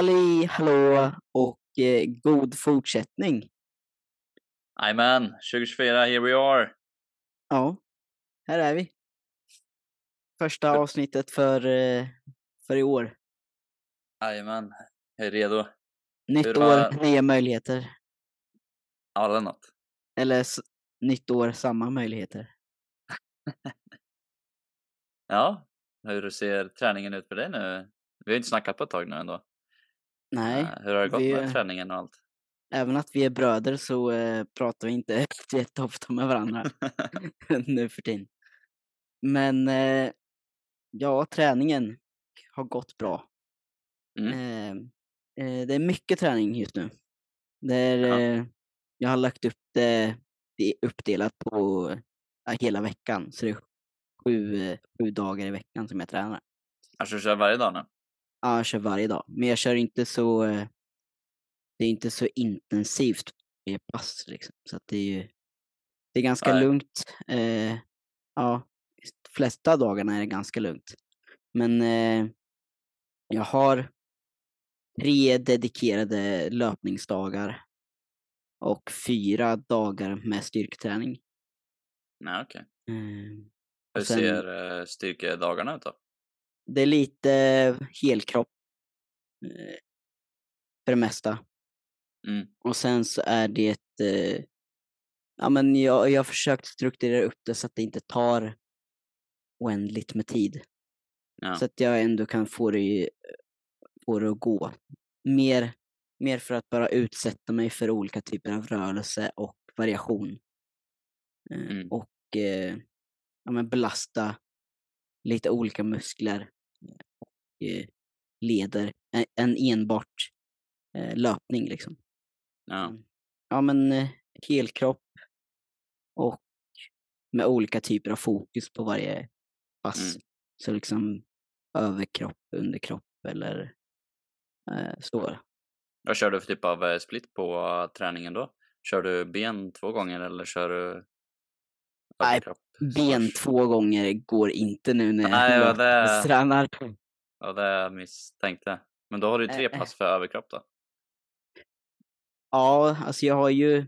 Halli hallå och eh, god fortsättning. Jajamän, 2024, here we are. Ja, här är vi. Första avsnittet för, eh, för i år. Jajamän, jag är redo. Nytt Hur år, har- nya möjligheter. Alla något. Eller s- nytt år, samma möjligheter. Ja, hur ser träningen ut för dig nu? Vi har ju inte snackat på ett tag nu ändå. Nej, Eh, Hur har det gått vi- med träningen och allt? även att vi är bröder så eh, pratar vi inte jätteofta med varandra nu för tiden. Men eh, ja, träningen har gått bra. Mm. Eh, eh, det är mycket träning just nu. Det är, Ja. eh, jag har lagt upp det, det uppdelat på hela veckan. Så det är sju, sju dagar i veckan som jag tränar. Alltså du kör varje dag nu? Ja, jag kör varje dag. Men jag kör inte så... eh, Det är inte så intensivt i pass liksom. Så att det är ju... Det är ganska Nej. lugnt. Eh, ja, de flesta dagarna är det ganska lugnt. Men eh, jag har tre dedikerade löpningsdagar och fyra dagar med styrketräning. Nej, okej. Eh, Hur Och sen- ser eh, styrkedagarna ut då? Det är lite helkropp eh, för det mesta. Mm. Och sen så är det... Eh, ja, men jag, jag har försökt strukturera upp det så att det inte tar oändligt med tid. Ja. Så att jag ändå kan få det, få det att gå. Mer, mer för att bara utsätta mig för olika typer av rörelse och variation. Eh, Mm. Och eh, ja, men belasta lite olika muskler leder än, enbart eh, löpning liksom. Ja. Mm. Ja men eh, helkropp och med olika typer av fokus på varje pass. Mm. Så liksom överkropp, underkropp eller eh, så. Vad kör du för typ av eh, split på eh, träningen då? Kör du ben två gånger eller kör du Nej, överkropp? Ben Svars? två gånger går inte nu när Nej, jag det- tränar. Ja, det jag misstänkte. Men då har du tre Eh, pass för överkropp då? Ja, alltså jag har ju...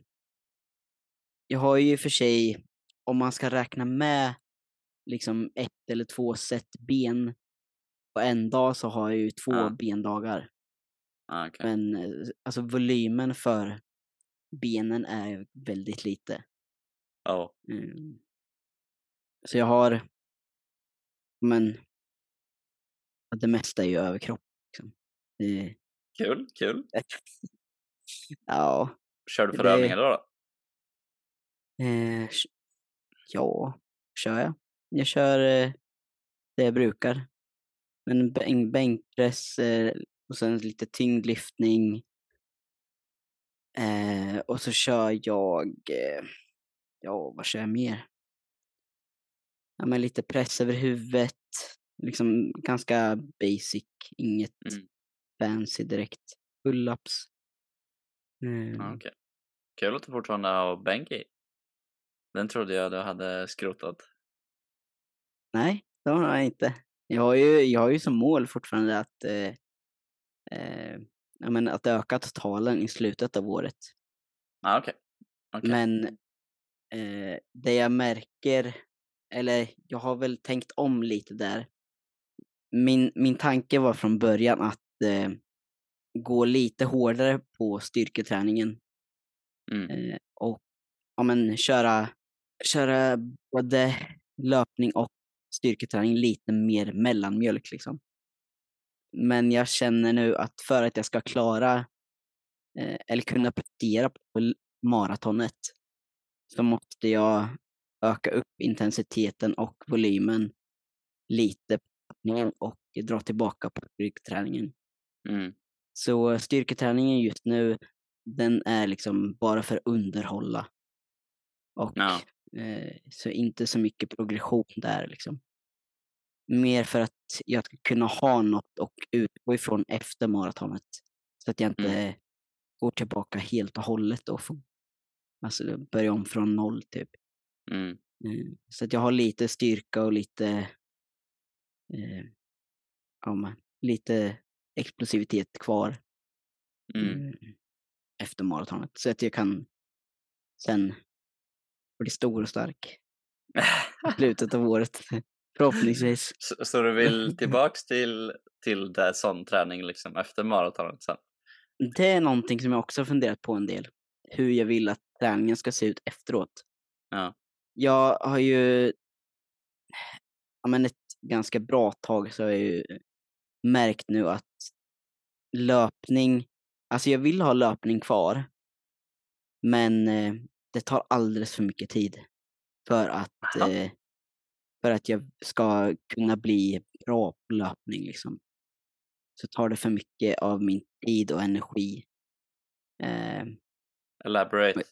Jag har ju för sig, om man ska räkna med liksom ett eller två set ben på en dag så har jag ju två Ja. bendagar. Ah, okej. Men eh, alltså volymen för benen är väldigt lite. Ja. Mm. Så jag har, men det mesta är ju överkropp. Liksom. Det, Kul, kul. ja, Kör du för Det- övningar då? då? eh, ja, kör jag. Jag kör eh, det jag brukar. Men bänk, bänkpress eh, och sen lite tyngdlyftning. Eh, och så kör jag, eh, ja vad kör jag mer? Ja men lite press över huvudet. Liksom ganska basic, inget Mm. fancy direkt. Pull-ups. Mm. Ja, okej. Kul att du fortfarande har bänk i. Den trodde jag du hade skrotat. Nej, det har jag inte. Jag har ju, jag har ju som mål fortfarande att, eh, eh, ja, men att öka totalen i slutet av året. Ah, okej. Okej. Men eh, det jag märker, eller jag har väl tänkt om lite där. Min, min tanke var från början att eh, gå lite hårdare på styrketräningen Mm. eh, och ja, men, köra, köra både löpning och styrketräning lite mer mellanmjölk. Liksom. Men jag känner nu att för att jag ska klara eh, eller kunna prestera på maratonet så måste jag öka upp intensiteten och volymen lite på löpningen och dra tillbaka på styrketräningen. Mm. Så styrketräningen just nu, den är liksom bara för att underhålla. Och Ja. eh, så inte så mycket progression där liksom. Mer för att jag ska kunna ha något och utgå ifrån efter maratonet. Så att jag inte går tillbaka helt och hållet och får alltså, börja om från noll typ. Mm. Mm. Så att jag har lite styrka och lite, eh, ja, lite explosivitet kvar Mm. efter maratonet. Så att jag kan sen bli stor och stark i slutet av året. Förhoppningsvis. Så, så du vill tillbaks till, till det, sån träning liksom efter maratonet sen? Det är någonting som jag också har funderat på en del. Hur jag vill att träningen ska se ut efteråt. Ja. Jag har ju ja, men ett ganska bra tag så har jag ju märkt nu att löpning, alltså jag vill ha löpning kvar. Men eh, det tar alldeles för mycket tid för att, eh, för att jag ska kunna bli bra på löpning liksom. Så tar det för mycket av min tid och energi. Eh, Elaborate.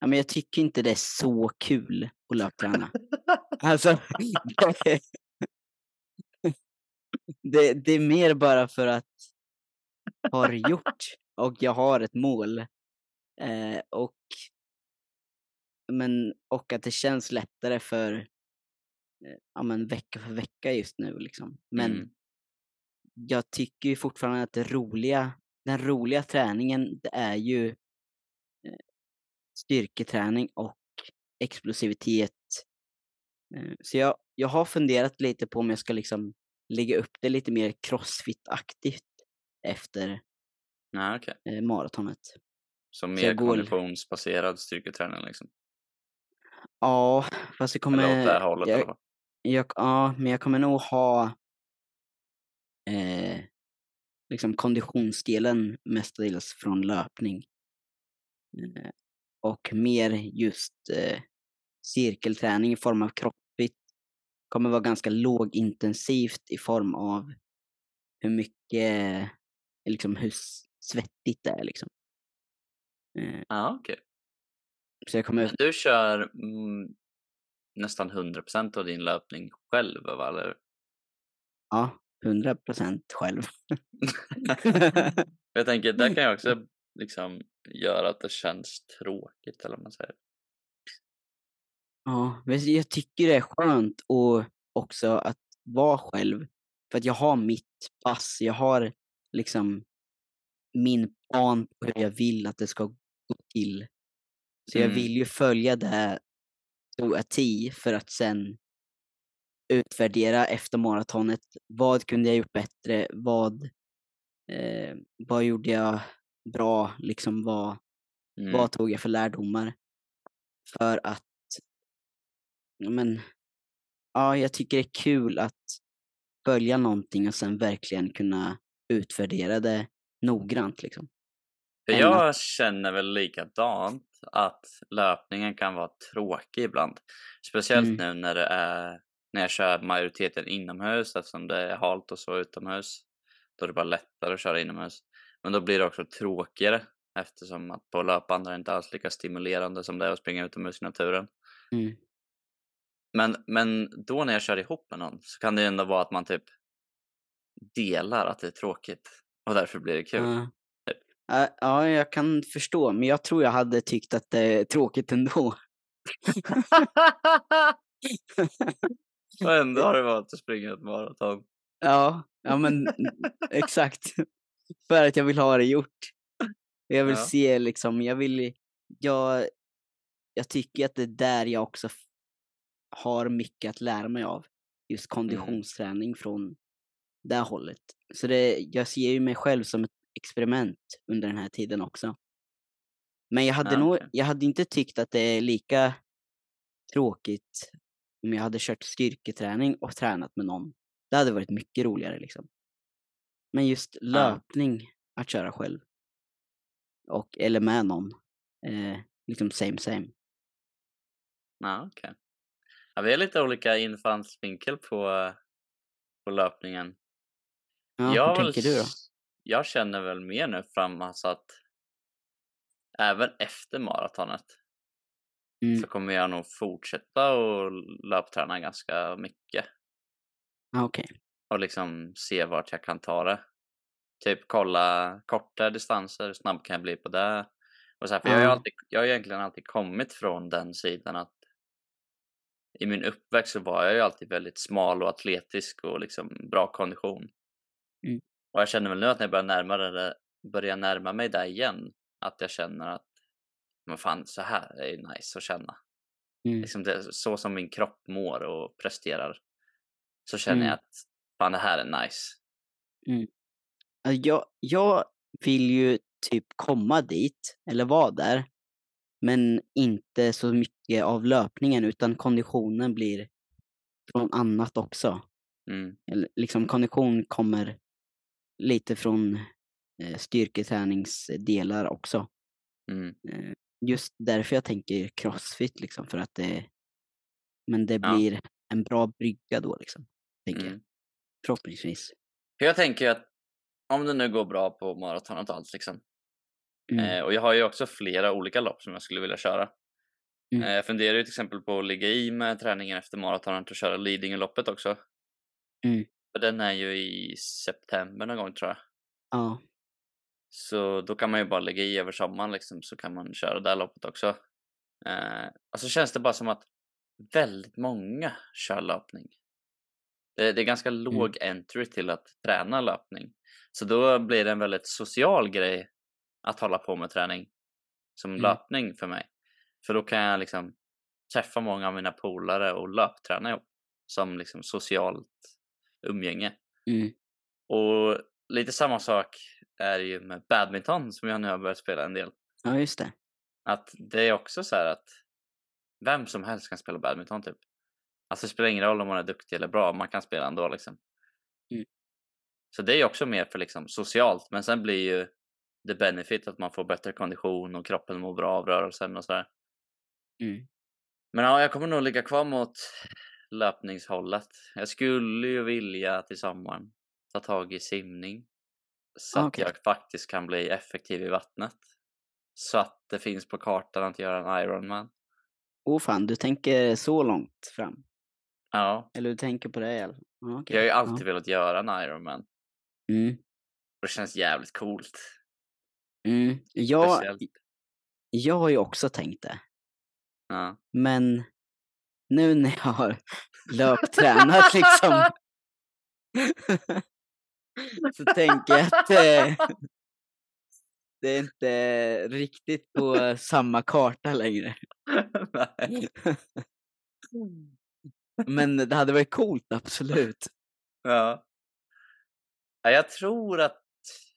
Ja, men jag tycker inte det är så kul att löpträna. Alltså, det, det är mer bara för att ha det gjort och jag har ett mål. Eh, och, men, och att det känns lättare för eh, ja, men vecka för vecka just nu. Liksom. Men Mm. jag tycker ju fortfarande att det roliga, den roliga träningen det är ju styrketräning och explosivitet. Eh, Så jag, jag har funderat lite på om jag ska liksom lägga upp det lite mer crossfit-aktigt efter Ja, okej. eh, maratonet. Jag mer går- konditionsbaserad styrketräning liksom. Ja, fast jag kommer... Eller åt det här hållet jag, jag, ja, men jag kommer nog ha eh, liksom konditionsdelen mestadels från löpning. Eh, och mer just eh, cirkelträning i form av crossfit. Kommer vara ganska lågintensivt i form av hur mycket, liksom hur svettigt det är liksom. Eh, Ja, okej. så jag kommer, Men du kör mm, nästan 100% av din löpning själv, va? Eller? ja, 100% själv. jag tänker, där kan jag också liksom göra att det känns tråkigt, eller vad man säger. Ja, men jag tycker det är skönt och också att vara själv. För att jag har mitt pass, jag har liksom min plan på hur jag vill att det ska gå till. Så jag Mm. vill ju följa det to a T för att sen utvärdera efter maratonet. Vad kunde jag gjort bättre? Vad, eh, vad gjorde jag bra? Liksom vad, Mm. vad tog jag för lärdomar? För att, ja men, ja jag tycker det är kul att följa någonting och sen verkligen kunna utvärdera det noggrant liksom. Jag känner väl likadant att löpningen kan vara tråkig ibland. Speciellt Mm. nu när det är när jag kör majoriteten inomhus eftersom det är halt och så utomhus. Då är det bara lättare att köra inomhus. Men då blir det också tråkigare eftersom att på löpband är det inte alls lika stimulerande som det är att springa utomhus i naturen. Mm. Men, men då när jag kör ihop med någon så kan det ju ändå vara att man typ delar att det är tråkigt och därför blir det kul. Ja. Ja, ja, jag kan förstå, men jag tror jag hade tyckt att det är tråkigt ändå. och ändå har det valt att springa ett maraton. Ja, ja men exakt. För att jag vill ha det gjort. Jag vill Ja. se liksom, jag vill, jag, jag tycker att det är där jag också har mycket att lära mig av. Just konditionsträning från det hållet. Så det, jag ser ju mig själv som ett experiment under den här tiden också. Men jag hade Ja, nog, jag hade inte tyckt att det är lika tråkigt om jag hade kört styrketräning och tränat med någon. Det hade varit mycket roligare liksom. Men just löpning, att köra själv. Och, eller med någon. Eh, liksom same same. Ja, okej. Ja, vi har lite olika infallsvinkel på, på löpningen. Ja, jag, hur väl tänker du då? jag känner väl mer nu fram alltså att även efter maratonet Mm. så kommer jag nog fortsätta och löpträna ganska mycket Ah, Okej. Och liksom se vart jag kan ta det. Typ kolla korta distanser, hur snabb kan jag bli på det? Och så här, för jag, har alltid, jag har egentligen alltid kommit från den sidan att i min uppväxt så var jag ju alltid väldigt smal och atletisk och liksom bra kondition. Mm. Och jag känner väl nu att när jag börjar närma, det, börjar närma mig där igen, att jag känner att men fan, så här är ju nice att känna. Mm. Liksom det, så som min kropp mår och presterar. Så känner Mm. jag att fan, det här är nice. Alltså, jag, jag vill ju typ komma dit, eller vara där, men inte så mycket av löpningen utan konditionen blir från annat också. Mm. Eller, liksom kondition kommer lite från eh, styrketräningsdelar också. Mm. Eh, just därför jag tänker crossfit liksom, för att det, men det Ja. blir en bra brygga då liksom, tänker jag. Mm. Förhoppningsvis. För jag tänker att om det nu går bra på maratonet och allt liksom. Mm. Eh, och jag har ju också flera olika lopp som jag skulle vilja köra. Mm. Eh, jag funderar ju till exempel på att ligga i med träningen efter maratonet och köra Lidingö-loppet också. Mm. För den är ju i september någon gång tror jag. Ja. Så då kan man ju bara lägga i över sommaren liksom, så kan man köra det här loppet också. Eh, alltså känns det bara som att väldigt många kör löpning. Det, det är ganska låg entry till att träna löpning. Så då blir det en väldigt social grej att hålla på med träning som Mm. löpning för mig. För då kan jag liksom träffa många av mina polare och löpträna ihop som liksom socialt umgänge. Mm. Och lite samma sak är ju med badminton som jag nu har börjat spela en del. ja, just det. Att det är också så här att vem som helst kan spela badminton typ. Alltså det spelar ingen roll om man är duktig eller bra, man kan spela ändå liksom. Mm. Så det är också mer för liksom socialt, men sen blir ju det benefit att man får bättre kondition och kroppen mår bra av rörelsen och sådär. Mm. Men ja, jag kommer nog ligga kvar mot löpningshållet. Jag skulle ju vilja till sommaren ta tag i simning. Så Ah, att jag faktiskt kan bli effektiv i vattnet. Så att det finns på kartan att göra en Ironman. Åh fan, du tänker så långt fram? Ja, Eller du tänker på det i alla fall? Ja, okej. jag har ju Ja. alltid velat göra en Ironman. Mm. Och det känns jävligt coolt. Mm. Jag, Speciellt. jag har ju också tänkt det. Ja. Men nu när jag har löptränat liksom så tänker jag att eh, det är inte riktigt på samma karta längre. Nej. Men det hade varit coolt, absolut. Ja. Ja, Jag tror att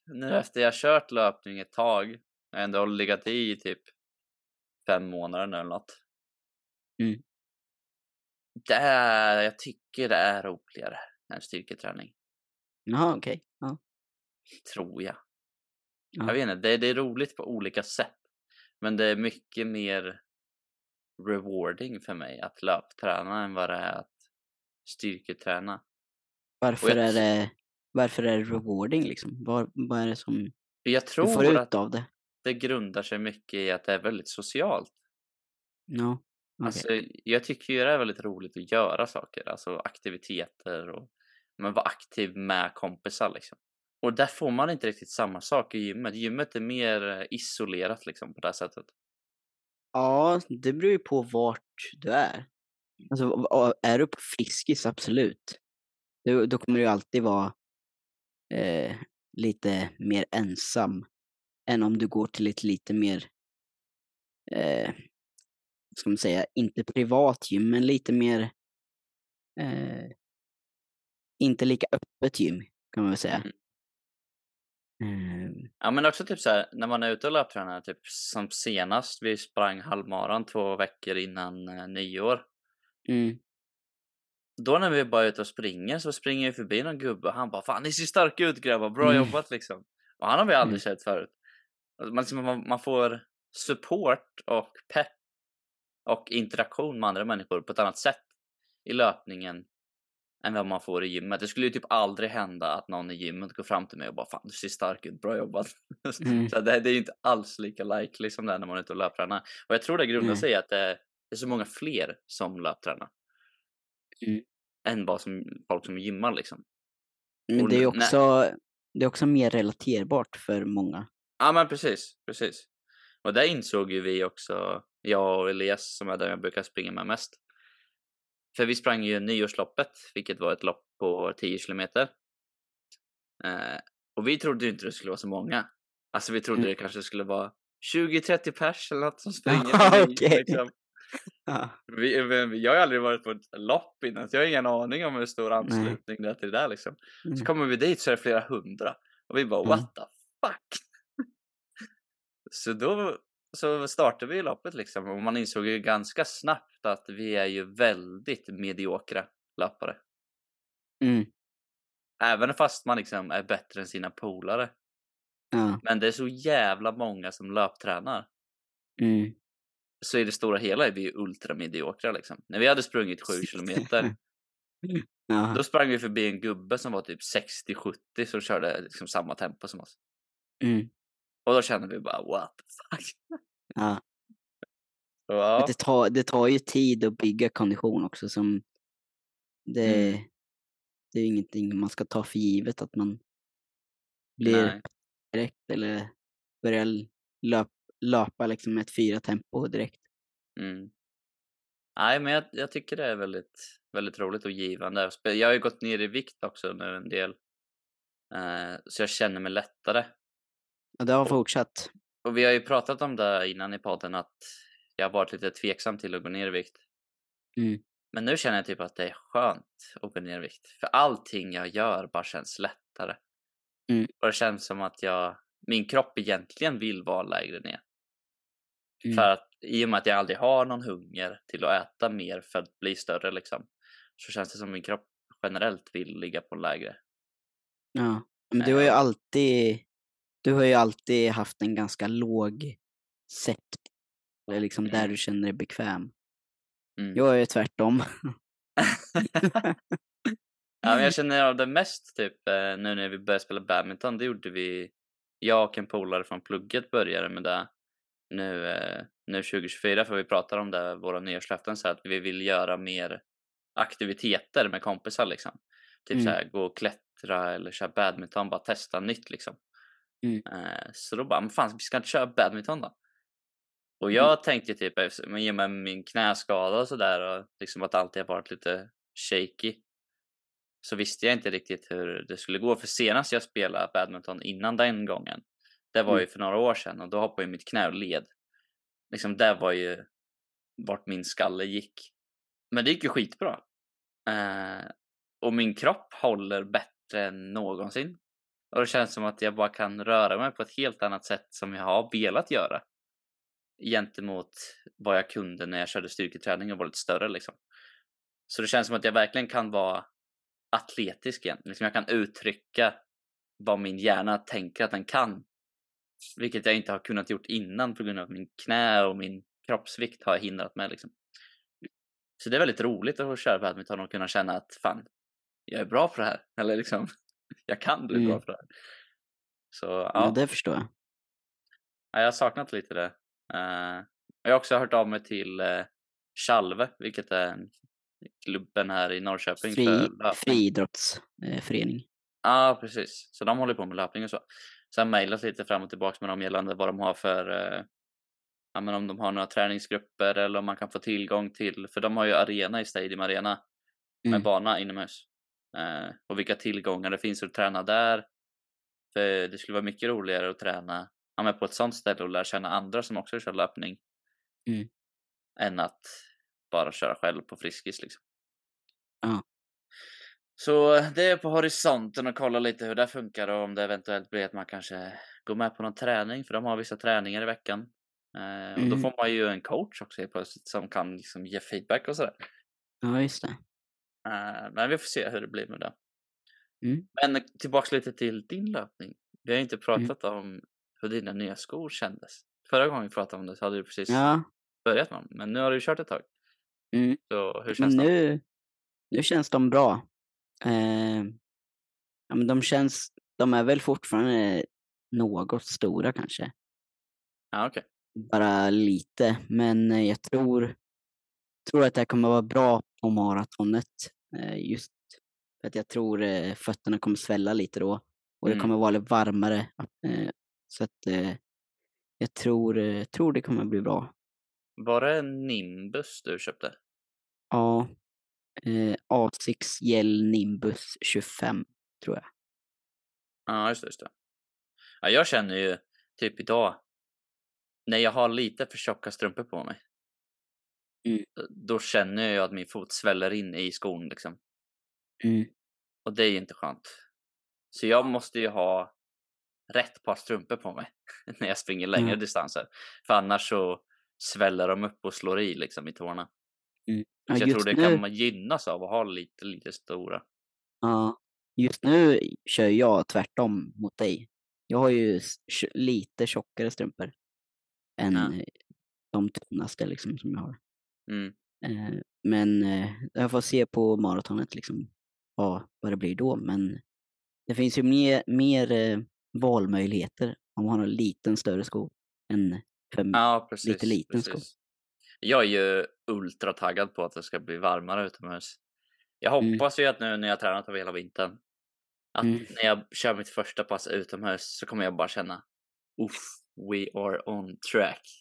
nu efter jag kört löpning ett tag, jag ändå har legat i typ fem månader nu eller något. Mm. Det är, jag tycker det är roligare än styrketräning, Jaha, okej. Ja. tror jag. Ja. Jag vet inte, det, det är roligt på olika sätt. Men det är mycket mer rewarding för mig att löpträna än vad det är att styrketräna. Varför, jag- är det, varför är det rewarding liksom? Vad, vad är det som Jag du tror får att ut av det? det grundar sig mycket i att det är väldigt socialt. Ja, okej. Alltså, jag tycker ju det är väldigt roligt att göra saker, alltså aktiviteter och men vara aktiv med kompisar liksom. Och där får man inte riktigt samma sak i gymmet. Gymmet är mer eh, isolerat liksom på det här sättet. Ja, det beror ju på vart du är. Alltså, är du på Friskis, absolut. Då, då kommer du ju alltid vara eh, lite mer ensam än om du går till ett lite mer, eh, vad ska man säga, inte privat gym, men lite mer, eh, inte lika öppet gym kan man väl säga. Mm. Eh, Ja men också typ så här när man är ute och löptränar, typ som senast vi sprang halvmaran två veckor innan eh, nyår. mm, Då när vi bara är ute och springer så springer jag förbi någon gubbe och han bara Fan ni ser starka ut grabbar, bra Mm. jobbat liksom. Och han har vi aldrig Mm. sett förut. Man, liksom, man, man får support och pepp och interaktion med andra människor på ett annat sätt i löpningen än vad man får i gymmet. Det skulle ju typ aldrig hända att någon i gymmet går fram till mig och bara Fan du ser stark ut, bra jobbat. Mm. så det, det är ju inte alls lika likely som det är när man är ute och löptränar. Och jag tror det grundar Nej. sig i att det är, det så många fler som löptränar. Mm. Än bara som folk som gymmar liksom. Men det är också, det är också mer relaterbart för många. Ja men precis, precis. Och där insåg ju vi också, jag och Elias som är där jag brukar springa med mest. För vi sprang ju nyårsloppet, vilket var ett lopp på 10 kilometer. Eh, Och vi trodde ju inte det skulle vara så många. Alltså vi trodde Mm. det kanske skulle vara 20-30 pers eller något som springer. Okej. liksom. Vi, jag har aldrig varit på ett lopp innan, så jag har ingen aning om hur stor anslutning det är till det där liksom. Så Mm. kommer vi dit så är det flera hundra. Och vi bara Mm. what the fuck? så då så startade vi loppet liksom och man insåg ju ganska snabbt att vi är ju väldigt mediokra löpare. Mm. Även fast man liksom är bättre än sina polare. Ja. Men det är så jävla många som löptränar. Mm. Så i det stora hela är vi ju ultramediokra liksom. När vi hade sprungit sju kilometer, Ja. då sprang vi förbi en gubbe som var typ 60-70 som körde liksom samma tempo som oss. Och då kände vi bara what the fuck. Ja. Så, ja. Det, tar, det tar ju tid att bygga kondition också. Som det, Mm. det är ju ingenting man ska ta för givet att man blir Nej. direkt eller börjar löp, löpa liksom ett fyra tempo direkt. Mm. Nej, men jag, jag tycker det är väldigt, väldigt roligt och givande. Jag har ju gått ner i vikt också nu en del. Eh, så jag känner mig lättare. Och det har fortsatt. Och vi har ju pratat om det innan i podden att jag har varit lite tveksam till att gå ner i vikt. Mm. Men nu känner jag typ att det är skönt att gå ner i vikt. För allting jag gör bara känns lättare. Mm. Och det känns som att jag, min kropp egentligen vill vara lägre ner. Mm. För att i och med att jag aldrig har någon hunger till att äta mer för att bli större liksom. Så känns det som min kropp generellt vill ligga på lägre. Ja. Men du har ju Eh. alltid du har ju alltid haft en ganska låg set. Eller liksom där Mm. du känner dig bekväm. Mm. Jag är ju tvärtom. ja, men jag känner av det mest typ eh, nu när vi började spela badminton. Det gjorde vi. Jag och en polare från plugget började med det nu, eh, nu 2024 för vi pratar om det våra nyårslöften så att vi vill göra mer aktiviteter med kompisar liksom. Typ Mm. så här gå och klättra eller köra badminton, bara testa nytt liksom. Mm. Eh, så då bara, men fan vi ska inte köra badminton då? Och Mm. jag tänkte typ, men i och med min knäskada och sådär och liksom att alltid har varit lite shaky. Så visste jag inte riktigt hur det skulle gå. För senast jag spelade badminton innan den gången. Det var Mm. ju för några år sedan och då hoppade ju mitt knä och led. Liksom det var ju vart min skalle gick. Men det gick ju skitbra. Eh, och min kropp håller bättre än någonsin. Och det känns som att jag bara kan röra mig på ett helt annat sätt som jag har velat göra. Gentemot vad jag kunde när jag körde styrketräning och var lite större liksom. Så det känns som att jag verkligen kan vara atletisk igen. Liksom jag kan uttrycka vad min hjärna tänker att den kan. Vilket jag inte har kunnat gjort innan på grund av min knä och min kroppsvikt har hindrat mig liksom. Så det är väldigt roligt att få köra badminton och kunna känna att fan, jag är bra på det här. Eller liksom, jag kan bli bra Mm. på det här. Så Ja. ja, det förstår jag. ja jag har saknat lite det. Eh, jag har också hört av mig till uh, Chalve, vilket är en klubben här i Norrköping Fri, friidrottsförening. Ja, precis. Så de håller på med löpning och så. Har mejlat lite fram och tillbaka med dem gällande vad de har för, eh, ja men om de har några träningsgrupper eller om man kan få tillgång till, för de har ju arena i Stadium Arena med Mm. bana inomhus. Eh, och vilka tillgångar det finns att träna där. För det skulle vara mycket roligare att träna ja, på ett sånt ställe och lära känna andra som också kör löpning. Mm. Än att bara köra själv på Friskis liksom. Ja. Så det är på horisonten och kolla lite hur det funkar och om det eventuellt blir att man kanske går med på någon träning för de har vissa träningar i veckan. Eh, och då Mm. får man ju en coach också helt plötsligt som kan liksom ge feedback och sådär. Ja, just det. Eh, men vi får se hur det blir med det. Mm. Men tillbaks lite till din löpning. Vi har inte pratat om hur dina nya skor kändes. Förra gången vi pratade om det så hade du precis Ja, börjat med dem. Men nu har du kört ett tag. mm. Så hur känns nu, nu känns de bra. Eh, ja, men de känns, de är väl fortfarande något stora kanske. Ja, okej. Bara lite, men jag tror, tror att det här kommer vara bra på maratonet. Eh, just för att jag tror eh, fötterna kommer svälla lite då. Och det Mm. kommer vara lite varmare. Eh, så att jag tror, tror det kommer bli bra. Var det en Nimbus du köpte? Ja. Eh, A6 Gel Nimbus 25 tror jag. Ja, just det, just det. Ja, jag känner ju typ idag, när jag har lite för tjocka strumpor på mig, Mm. då känner jag ju att min fot sväller in i skon liksom. Mm. Och det är ju inte skönt. Så jag måste ju ha rätt par strumpor på mig när jag springer längre Mm. distanser. För annars så sväller de upp och slår i liksom i tårna. Mm. Ja, Så jag tror det nu, kan man gynnas av att ha lite, lite stora. ja, just nu kör jag tvärtom mot dig. Jag har ju lite tjockare strumpor än Ja. eh, de tunnaste liksom som jag har. Mm. Eh, men eh, jag får se på maratonet liksom vad, vad det blir då. Men det finns ju mer, mer eh, valmöjligheter om man har en liten större sko än för Ja, precis. liten sko. precis. Jag är ju ultra taggad på att det ska bli varmare utomhus. Jag Mm. hoppas ju att nu när jag tränat över hela vintern, att Mm. när jag kör mitt första pass utomhus så kommer jag bara känna Uff, we are on track.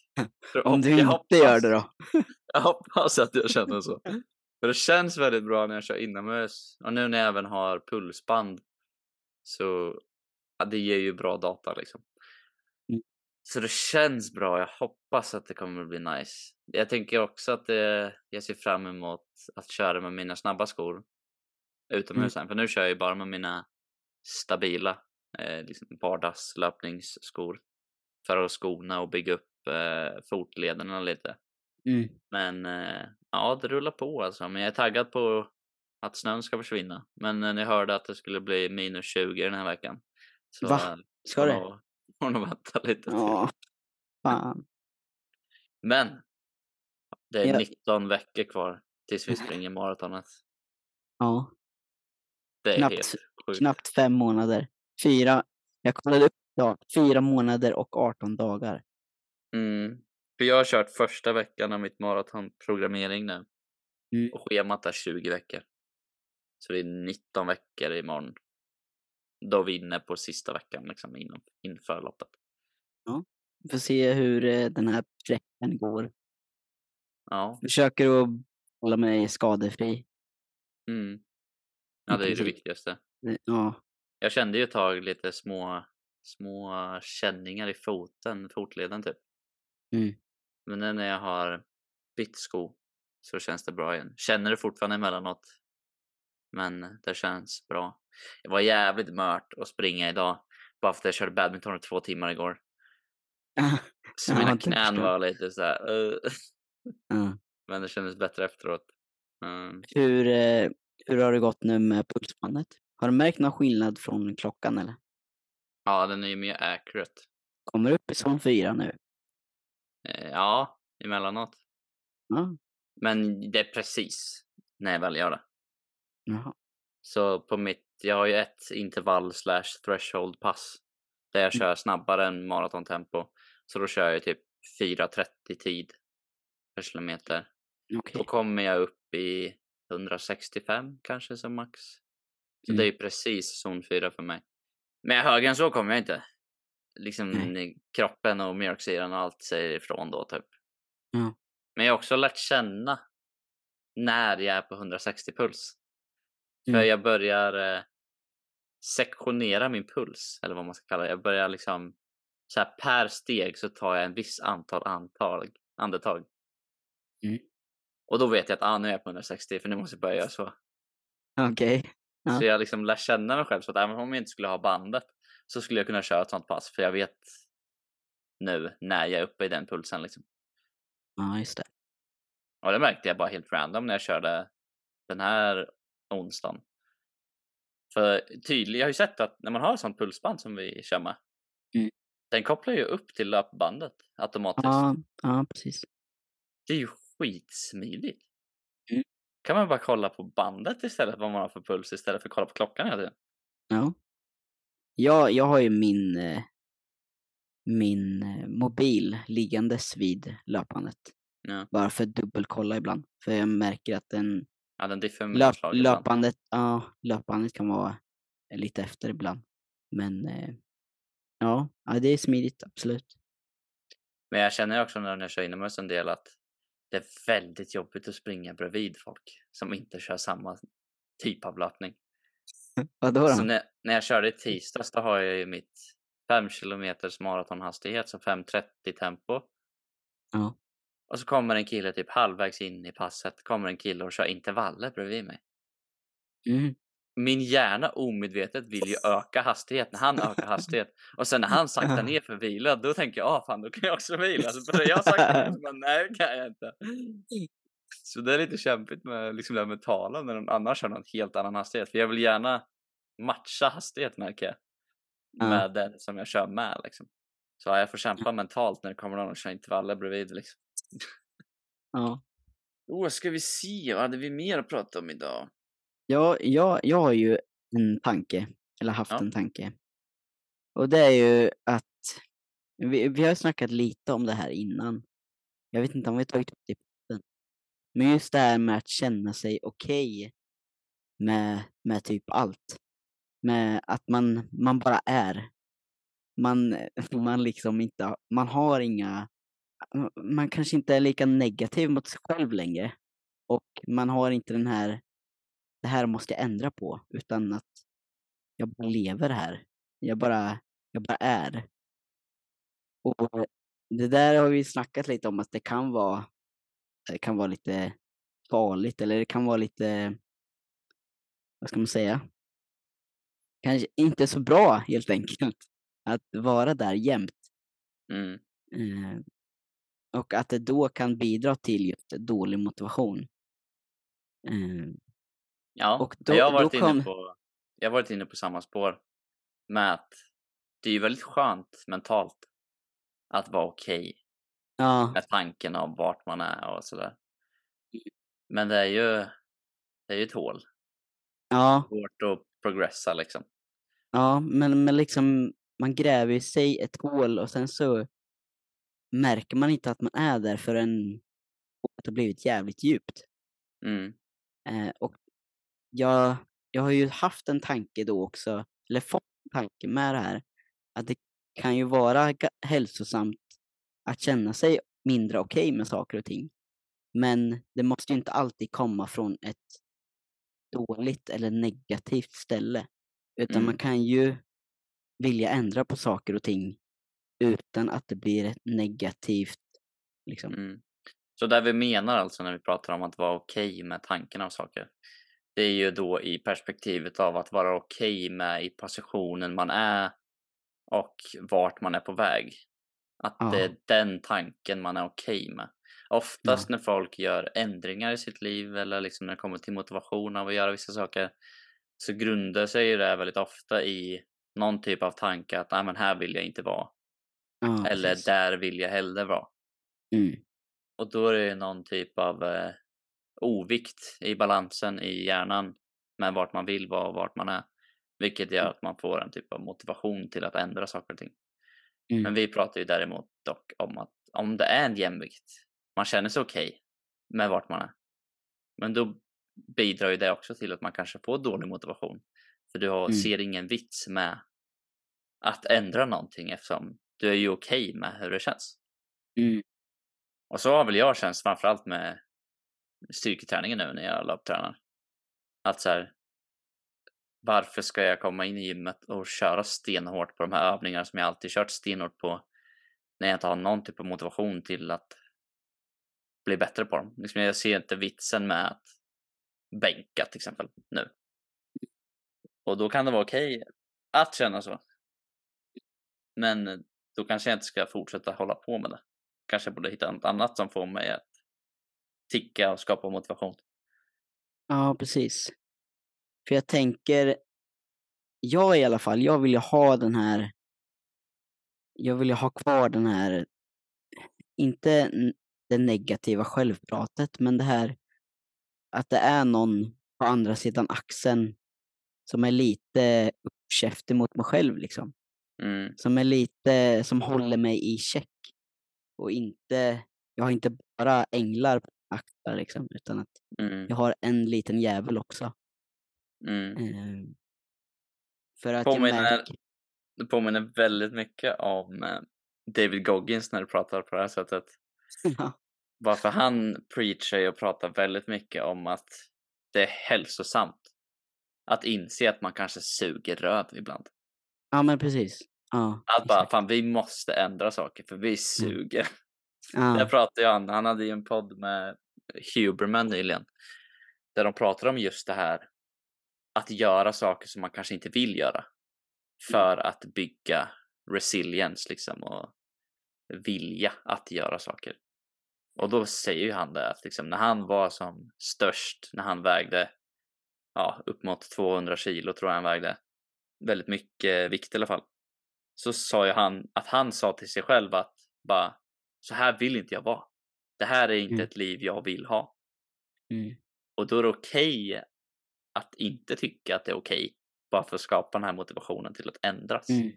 Om du jag inte hoppas- gör det då? Jag hoppas att jag känner så. För det känns väldigt bra när jag kör inomhus. Och nu när jag även har pulsband så ja, det ger ju bra data liksom. Mm. Så det känns bra. Jag hoppas att det kommer att bli nice. Jag tänker också att det, jag ser fram emot att köra med mina snabba skor utomhus sen. För nu kör jag ju bara med mina stabila eh, liksom vardagslöpningsskor. För att skona och bygga upp eh, fotlederna lite. Mm. Men eh, ja, det rullar på alltså. Men jag är taggad på att snön ska försvinna. Men eh, när jag hörde att det skulle bli minus 20 den här veckan. Så Va? eh, Ska det? får nog vänta lite till. Ja. Fan. Men det är Ja. 19 veckor kvar tills vi springer maratonet. Ja. Det är Knappt- helt sjukt. Knappt fem månader. Fyra. Jag kollade upp idag. Fyra månader och 18 dagar. Mm. För jag har kört första veckan av mitt maratonprogrammering nu. Mm. Och schemat är 20 veckor. Så det är 19 veckor imorgon. Då vi är inne på sista veckan liksom inom, inför loppet. Vi får se hur eh, den här preppen går. Ja. Försöker att hålla mig skadefri. Mm. Ja, det är det viktigaste. Eh, Ja. Jag kände ju ett tag lite små, små känningar i foten, fotleden typ. Mm. Men nu när jag har bytt sko så känns det bra igen. Känner det fortfarande emellanåt. Men det känns bra. Det var jävligt mört att springa idag. Bara för att jag körde badminton i två timmar igår. Så Ja, mina knän var lite så här. "Ugh." Ja. Men det kändes bättre efteråt. Mm. Hur, eh, hur har det gått nu med pulsbandet? Har du märkt någon skillnad från klockan eller? Ja, den är ju mer accurate. Kommer upp i zon 4 nu? Eh, Ja, emellanåt. Ja. Men det är precis när jag väl gör det. Jaha. Så på mitt, jag har ju ett intervall slash threshold pass. Där jag Mm. kör snabbare än maratontempo. Så då kör jag typ 4.30 tid per kilometer. Okej. Då kommer jag upp i 165 kanske som max. Så Mm. det är precis zon 4 för mig. Men högre än så kommer jag inte. Liksom Nej. kroppen och mjölksyran och allt säger ifrån då typ. Ja. Men jag har också lärt känna när jag är på 160 puls. För Mm. jag börjar eh, sektionera min puls, eller vad man ska kalla det. Jag börjar liksom, så här per steg så tar jag en viss antal antal, andetag. Mm. Och då vet jag att ah, nu är jag på 160 för nu måste jag börja göra så. Okej. Ja. Så jag liksom lär känna mig själv så att även om jag inte skulle ha bandet så skulle jag kunna köra ett sånt pass för jag vet nu när jag är uppe i den pulsen liksom. Ja, just det. Och det märkte jag bara helt random när jag körde den här onsdagen. För tydligt, jag har ju sett att när man har ett sånt pulsband som vi kör med. Mm. Den kopplar ju upp till löpbandet automatiskt. Ja, ja precis. Det är ju skitsmidigt. Mm. Kan man bara kolla på bandet istället vad man har för puls istället för att kolla på klockan hela tiden. Ja. Jag, jag har ju min, eh, min eh, mobil liggandes vid löpbandet. Ja. Bara för att dubbelkolla ibland. För jag märker att den Ja, den diffar med löp, löpbandet, ja, löpbandet kan vara lite efter ibland. Men eh, ja, ja, det är smidigt, absolut. Men jag känner också när jag kör inomhus en del att det är väldigt jobbigt att springa bredvid folk som inte kör samma typ av löpning. Vadå då? Så när, när jag körde i tisdags, då har jag ju mitt 5 kilometers maratonhastighet, så 5.30 tempo. Ja. Och så kommer en kille typ halvvägs in i passet, kommer en kille och kör intervaller bredvid mig. Mm. Min hjärna omedvetet vill ju öka hastighet när han ökar hastighet. Och sen när han saktar ner för vila, då tänker jag, ah fan, då kan jag också vila. Så börjar jag sakta ner, men nej, det kan jag inte. Så det är lite kämpigt med liksom det mentala när någon annan kör någon helt annan hastighet. För jag vill gärna matcha hastighet märker jag. Ja. Med den som jag kör med liksom. Så ja, jag får kämpa mentalt när det kommer någon och kör intervaller bredvid liksom. Ja. Åh, ska vi se, vad hade vi mer att prata om idag? Ja, jag, jag har ju en tanke, eller haft Ja. en tanke. Och det är ju att vi, vi har snackat lite om det här innan. Jag vet inte om vi har tagit upp det. Men just det här med att känna sig okej med, med typ allt. Med att man, man bara är. Man, man liksom inte, har- man har inga, man kanske inte är lika negativ mot sig själv längre. Och man har inte den här, det här måste jag ändra på, utan att jag bara lever här. Jag bara, jag bara är. Och det där har vi snackat lite om att det kan vara, kan vara lite farligt eller det kan vara lite, vad ska man säga? Kanske inte så bra helt enkelt att vara där jämt. Mm. Eh, och att det då kan bidra till just dålig motivation. Eh, Ja, Och då- jag, har varit kom- inne på, jag har varit inne på samma spår. Med att det är väldigt skönt mentalt att vara okej ja, med tanken av vart man är och sådär. Men det är ju, det är ju ett hål. ja, Svårt att progressa liksom. ja, men, men liksom man gräver i sig ett hål och sen så märker man inte att man är där förrän hålet har blivit jävligt djupt. Mm. Eh, och jag, jag har ju haft en tanke då också, eller fått en tanke med det här, att det kan ju vara hälsosamt att känna sig mindre okej med saker och ting. Men det måste ju inte alltid komma från ett dåligt eller negativt ställe. Utan man Mm. kan ju vilja ändra på saker och ting utan att det blir ett negativt liksom. Mm. Så det vi menar alltså när vi pratar om att vara okej med tanken av saker. Det är ju då i perspektivet av att vara okej med i positionen man är och vart man är på väg. Att det Ja. är den tanken man är okej med. Oftast när folk gör ändringar i sitt liv eller liksom när det kommer till motivation av att göra vissa saker så grundar sig det väldigt ofta i någon typ av tanke att Nej, men här vill jag inte vara. Ja, eller precis. där vill jag hellre vara. Mm. Och då är det någon typ av eh, ovikt i balansen i hjärnan med vart man vill vara och vart man är. Vilket gör att man får en typ av motivation till att ändra saker och ting. Mm. Men vi pratar ju däremot dock om att om det är en jämvikt, man känner sig okej med vart man är. Men då bidrar ju det också till att man kanske får dålig motivation. För du har, Mm. ser ingen vits med att ändra någonting eftersom du är ju okej med hur det känns. Mm. Och så har väl jag känt framförallt med styrketräningen nu när jag löptränar. Att så här, varför ska jag komma in i gymmet och köra stenhårt på de här övningarna som jag alltid kört stenhårt på när jag inte har någon typ av motivation till att bli bättre på dem. Liksom jag ser inte vitsen med att bänka till exempel nu. Och då kan det vara okej att känna så. Men då kanske jag inte ska fortsätta hålla på med det. Kanske jag borde hitta något annat som får mig att ticka och skapa motivation. Ja, precis. För jag tänker, jag i alla fall, jag vill ju ha den här, jag vill ju ha kvar den här, inte det negativa självpratet, men det här att det är någon på andra sidan axeln som är lite uppkäftig mot mig själv liksom. Mm, Som är lite, som håller mig i check. Och inte, jag har inte bara änglar på axlar liksom, utan att mm, jag har en liten jävel också. Mm. Eh, för att Påminner- jag märker... Det påminner väldigt mycket om eh, David Goggins när du pratar på det här sättet. Ja, Varför han preachar och pratar väldigt mycket om att det är hälsosamt att inse att man kanske suger röv ibland. Ja, men precis. Ja, Att bara, exakt. fan vi måste ändra saker för vi suger. Ja. Jag pratade ju han, han hade ju en podd med Huberman nyligen. Där de pratar om just det här. Att göra saker som man kanske inte vill göra. För att bygga resilience liksom och vilja att göra saker. Och då säger ju han det att liksom när han var som störst, när han vägde ja, upp mot 200 kilo tror jag han vägde. Väldigt mycket vikt i alla fall. Så sa ju han att han sa till sig själv att bara så här vill inte jag vara. Det här är inte Mm. ett liv jag vill ha. Mm. Och då är det okej att inte tycka att det är okej. bara för att skapa den här motivationen till att ändras. Mm.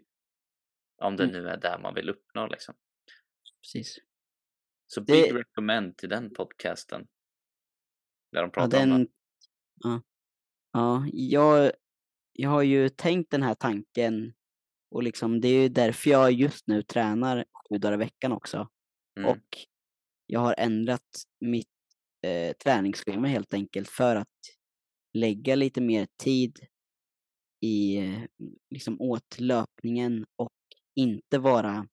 Om det Mm. nu är där man vill uppnå liksom. Precis. Så Det- big recommend till den podcasten. Där de Ja, pratar om den... det. Ja. Ja, jag, jag har ju tänkt den här tanken och liksom det är ju därför jag just nu tränar sju dagar i veckan också. Mm. Och jag har ändrat mitt eh, träningsschema helt enkelt för att lägga lite mer tid i eh, liksom åt löpningen och inte vara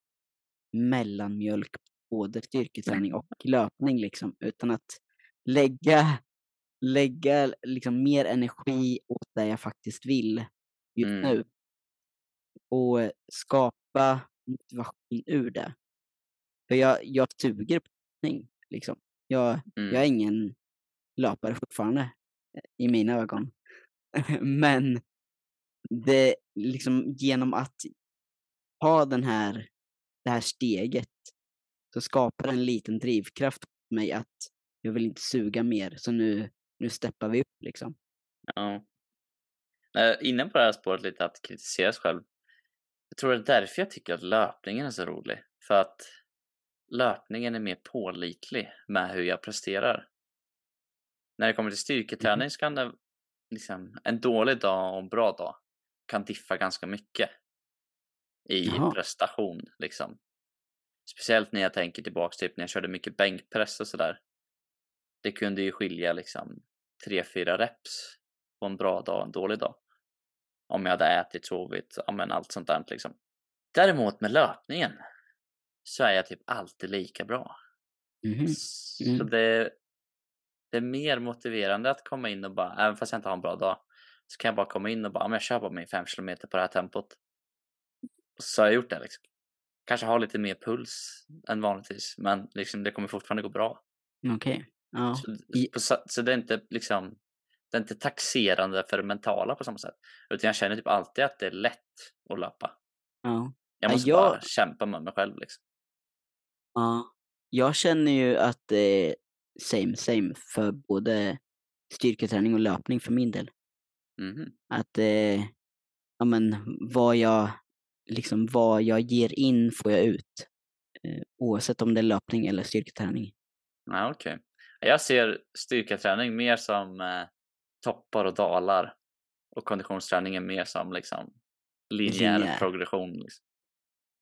mellanmjölk både styrketräning och löpning liksom, utan att lägga, lägga liksom mer energi åt det jag faktiskt vill just Mm. nu. Och skapa motivation ur det. För jag, jag suger på löpning, liksom. Jag, Mm. jag är ingen löpare fortfarande, i mina ögon. Men det liksom genom att ha den här, det här steget så skapar det en liten drivkraft på mig att jag vill inte suga mer, så nu, nu steppar vi upp liksom. Ja. Inne på det här spåret lite att kritisera sig själv. Jag tror det är därför jag tycker att löpningen är så rolig. För att löpningen är mer pålitlig med hur jag presterar. När det kommer till styrketräning så kan det liksom, en dålig dag och en bra dag kan diffa ganska mycket i Jaha. prestation liksom. Speciellt när jag tänker tillbaks typ när jag körde mycket bänkpress och sådär. Det kunde ju skilja liksom 3-4 reps på en bra dag och en dålig dag. Om jag hade ätit, sovit, ja men allt sånt där liksom. Däremot med löpningen så är jag typ alltid lika bra. Mhm. Så Mm. det, det är mer motiverande att komma in och bara, även fast jag inte har en bra dag, så kan jag bara komma in och bara, "Ja, men jag kör bara min 5 km på det här tempot. Så har jag gjort det liksom. Kanske har lite mer puls än vanligtvis, men liksom det kommer fortfarande gå bra. Okej. Ja. Så, på, sa- så det är inte liksom det är inte taxerande för det mentala på samma sätt. Utan jag känner typ alltid att det är lätt att löpa. Ja. Jag Ja, måste jag- bara kämpa med mig själv liksom. ja. Jag känner ju att är same same för både styrketräning och löpning för min del. Mhm. Att eh, ja, men, vad, jag, liksom, vad jag ger in får jag ut. Eh, oavsett om det är löpning eller styrketräning. Ja, okej. Jag ser styrketräning mer som eh, toppar och dalar. Och konditionsträningen mer som liksom linjär Linjär. progression. Liksom.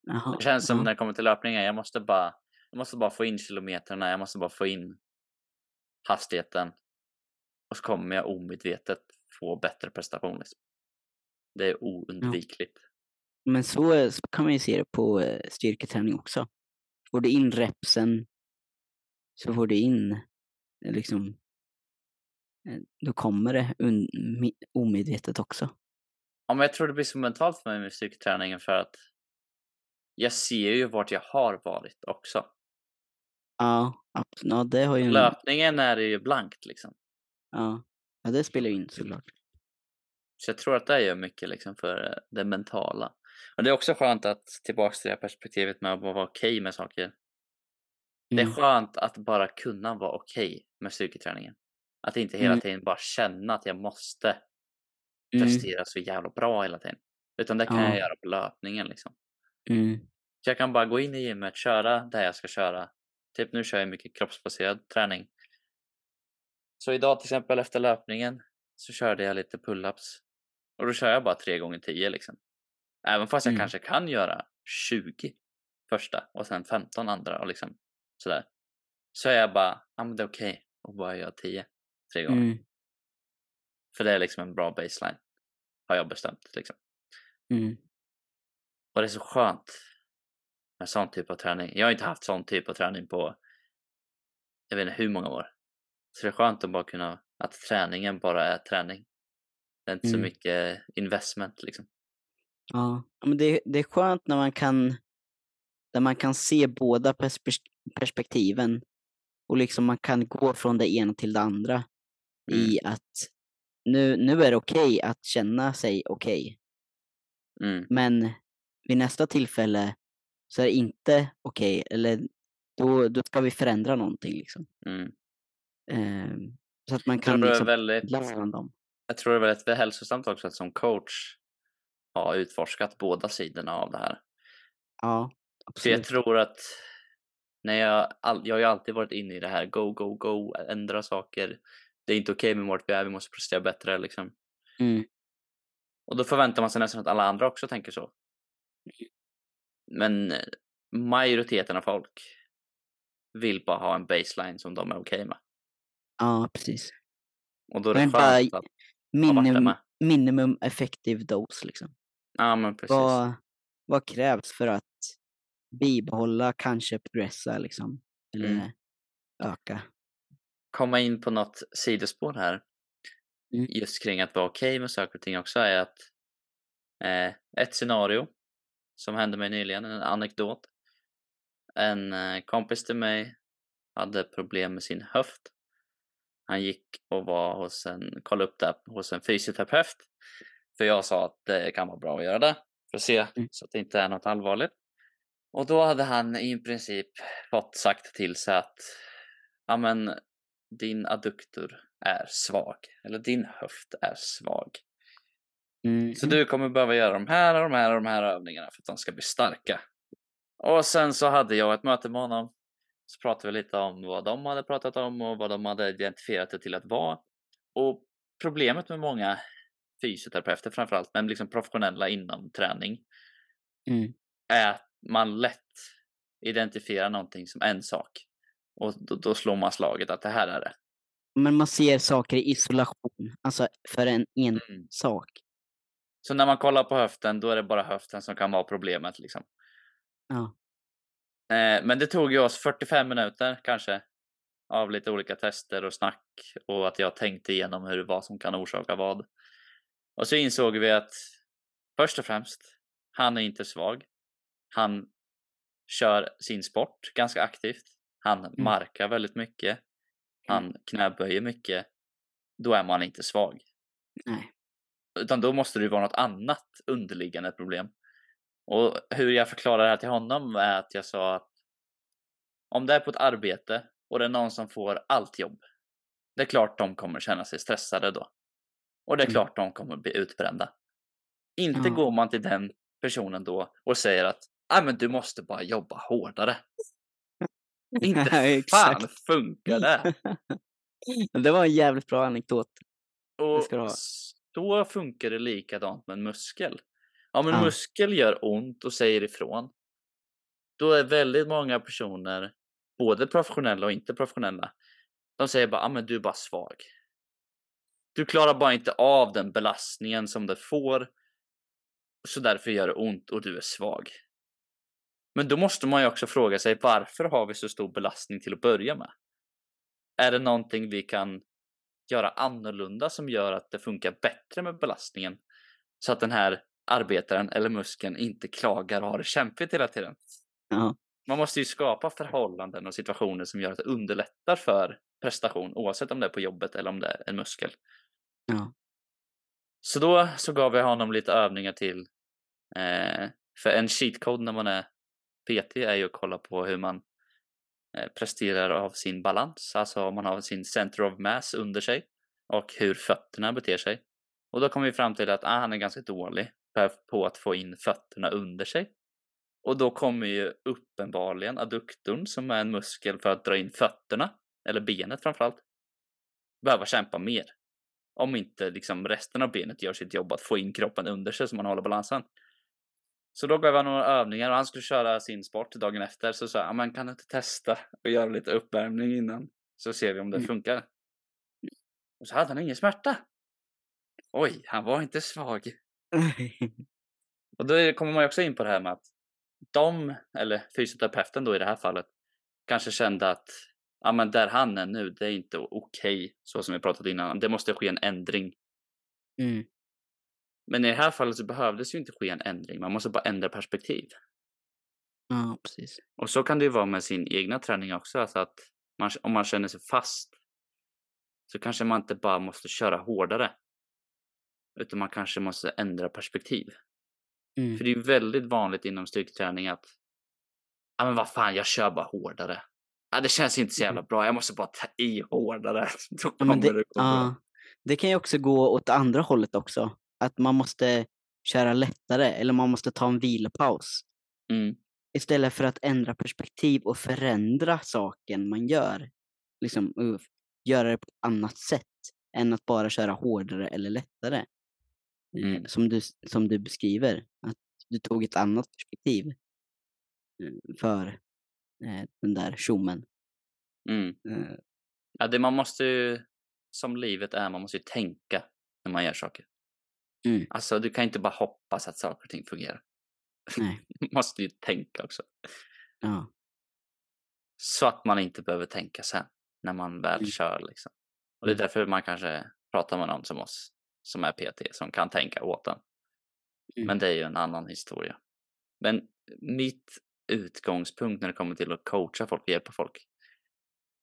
Jaha, Det känns som ja. när det kommer till löpningen, jag måste bara, jag måste bara få in kilometerna, jag måste bara få in hastigheten. Och så kommer jag omedvetet få bättre prestation. Liksom. Det är oundvikligt. Men så, så kan man ju se det på eh, styrketräning också. Får du in repsen så får du in eh, liksom eh, då kommer det omedvetet också. Ja, men jag tror det blir så mentalt för mig med styrketräningen för att jag ser ju vart jag har varit också. Ja, ja det har ju en, Löpningen är det ju blankt liksom. ja, ja, det spelar ju in såklart. Så jag tror att det gör mycket liksom för eh, det mentala. Och det är också skönt att tillbaks till det här perspektivet med att vara okej med saker. Det är Mm. skönt att bara kunna vara okej med styrketräningen. Att inte hela Mm. tiden bara känna att jag måste Mm, prestera så jävla bra hela tiden. Utan det kan Ja. jag göra på löpningen liksom. mm, Så jag kan bara gå in i gymmet, köra där jag ska köra. Typ nu kör jag mycket kroppsbaserad träning. Så idag till exempel efter löpningen så körde jag lite pull-ups. Och då kör jag bara 3 gånger 10 liksom. Även fast jag Mm. kanske kan göra 20 första och sen 15 andra och liksom sådär. Så är jag bara, ja men det är okej att bara göra 10 tre gånger. mm, För det är liksom en bra baseline. har jag bestämt liksom. Mm. Och det är så skönt med sån typ av träning. Jag har inte haft sån typ av träning på jag vet inte hur många år. Så det är skönt att bara kunna, att träningen bara är träning. Det är inte så Mm. mycket investment liksom. Ja, men det, det är skönt när man kan, där man kan se båda perspek- perspektiven och liksom man kan gå från det ena till det andra i att nu, nu är det okej att känna sig okej, Mm. men vid nästa tillfälle så är det inte okej, eller då, då ska vi förändra någonting liksom. Mm. Ehm, så att man kan liksom väldigt, dem. jag tror det är väldigt hälsosamt också att som coach ha utforskat båda sidorna av det här. Ja, För jag absolut. tror att när jag, all, jag har ju alltid varit inne i det här go, go, go, ändra saker. Det är inte okej med vart vi är, vi måste prestera bättre liksom. Mm, Och då förväntar man sig nästan att alla andra också tänker så. Men eh, majoriteten av folk vill bara ha en baseline som de är okej med. ja, precis. Och då är det Men bara skönt att ha varit där Minim, med. minimum effective dose liksom. Ja men precis. Vad, vad krävs för att bibehålla, kanske progressa liksom? Eller Mm. öka? Komma in på något sidospår här. Mm. Just kring att vara okej med saker och ting också är att eh, ett scenario som hände mig nyligen, en anekdot. En eh, kompis till mig hade problem med sin höft. Han gick och var hos en, kollade upp det hos en fysioterapeut. För jag sa att det kan vara bra att göra det. För att se Mm. så att det inte är något allvarligt. Och då hade han i princip fått sagt till sig att ja men din adduktor är svag. Eller din höft är svag. Mm. Så du kommer behöva göra de här och de här och de här övningarna för att de ska bli starka. Och sen så hade jag ett möte med honom. Så pratade vi lite om vad de hade pratat om och vad de hade identifierat det till att vara. Och problemet med många fysioterapeuter framförallt, men liksom professionella inom träning, Mm. är att man lätt identifierar någonting som en sak. Och då, då slår man slaget att det här är det. Men man ser saker i isolation, alltså för en en Mm. sak. Så när man kollar på höften, då är det bara höften som kan vara problemet liksom. Ja. Eh, men det tog ju oss 45 minuter kanske av lite olika tester och snack och att jag tänkte igenom hur vad som kan orsaka vad. Och så insåg vi att först och främst, han är inte svag. Han kör sin sport ganska aktivt. Han markar väldigt mycket. Han knäböjer mycket. Då är man inte svag. Nej. Utan då måste det ju vara något annat underliggande problem. Och hur jag förklarar det här till honom är att jag sa att om det är på ett arbete och det är någon som får allt jobb. Det är klart de kommer känna sig stressade då. Och det är Mm. klart de kommer bli utbrända. Inte Ja. går man till den personen då och säger att ah, men du måste bara jobba hårdare. Inte fan Exakt. funkar det. det var en jävligt bra anekdot. Och du så funkar det likadant med en muskel. Om en Ja. muskel gör ont och säger ifrån. Då är väldigt många personer, både professionella och inte professionella. De säger bara, ah, men du är bara svag. Du klarar bara inte av den belastningen som det får. Så därför gör det ont och du är svag. Men då måste man ju också fråga sig varför har vi så stor belastning till att börja med? Är det någonting vi kan göra annorlunda som gör att det funkar bättre med belastningen? Så att den här arbetaren eller muskeln inte klagar och har det kämpigt hela tiden. Ja. Man måste ju skapa förhållanden och situationer som gör att det underlättar för prestation oavsett om det är på jobbet eller om det är en muskel. Ja. Så då så gav jag honom lite övningar till. Eh, för en cheat code när man är PT är ju att kolla på hur man Eh, presterar av sin balans, alltså om man har sin center of mass under sig och hur fötterna beter sig. Och då kom vi fram till att ah, han är ganska dålig på att få in fötterna under sig. Och då kommer ju uppenbarligen adduktorn som är en muskel för att dra in fötterna, eller benet framförallt, behöva kämpa mer. Om inte liksom resten av benet gör sitt jobb att få in kroppen under sig så man håller balansen. Så då gav jag några övningar och han skulle köra sin sport dagen efter. Så sa jag, men kan inte testa och göra lite uppvärmning innan? Så ser vi om det Mm. funkar. Och så hade han ingen smärta. oj, han var inte svag. Och då kommer man ju också in på det här med att de, eller fysioterapeuten då i det här fallet, kanske kände att ja, men där han är nu, det är inte okej, så som vi pratat innan. Det måste ske en ändring. Mm. Men i det här fallet så behövdes ju inte ske en ändring. Man måste bara ändra perspektiv. Ja, precis. Och så kan det ju vara med sin egna träning också. Alltså att man, om man känner sig fast så kanske man inte bara måste köra hårdare. Utan man kanske måste ändra perspektiv. Mm. För det är ju väldigt vanligt inom styrketräning att ja men vad fan, jag kör bara hårdare. Ja, det känns inte så jävla bra, jag måste bara ta i hårdare. Då Ja, kommer det, det bra. ja, det kan ju också gå åt andra hållet också. Att man måste köra lättare eller man måste ta en vilopaus. Mm, Istället för att ändra perspektiv och förändra saken man gör. Liksom och göra det på ett annat sätt än att bara köra hårdare eller lättare. Eh, Mm. Som, du, som du beskriver. Att du tog ett annat perspektiv eh, för eh, den där tjommen. mm. Eh, Ja, det man måste ju, som livet är, man måste ju tänka när man gör saker. Mm. Alltså, du kan inte bara hoppas att saker och ting fungerar. Nej, Du måste ju tänka också. ja. Så att man inte behöver tänka sen, när man väl Mm. kör liksom. Och det är Mm. därför man kanske pratar med någon som oss, som är PT, som kan tänka åt en. Mm. Men det är ju en annan historia. Men mitt utgångspunkt när det kommer till att coacha folk och hjälpa folk,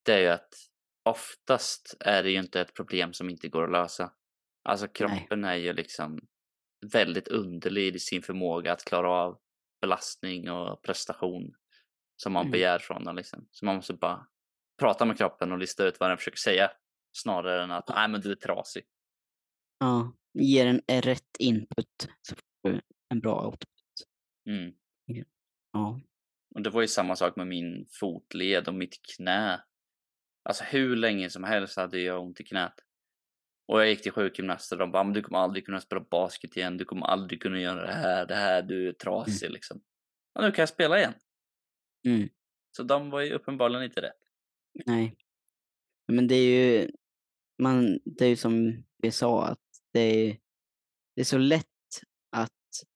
det är ju att oftast är det ju inte ett problem som inte går att lösa. Alltså kroppen är ju liksom väldigt underlig i sin förmåga att klara av belastning och prestation som man Mm. begär från den. Liksom. Så man måste bara prata med kroppen och lista ut vad den försöker säga snarare än att nej men du är trasig. Ja, ger en en rätt input så får du en bra output. Mm. Ja. Och det var ju samma sak med min fotled och mitt knä. Alltså hur länge som helst hade jag ont i knät. Och jag gick till sjukgymnaster och de bara, du kommer aldrig kunna spela basket igen, du kommer aldrig kunna göra det här, det här, du är trasig liksom. Och nu kan jag spela igen. Mm. Så de var ju uppenbarligen inte rätt. Nej. Men det är ju, man, det är ju som vi sa, att det är, det är så lätt att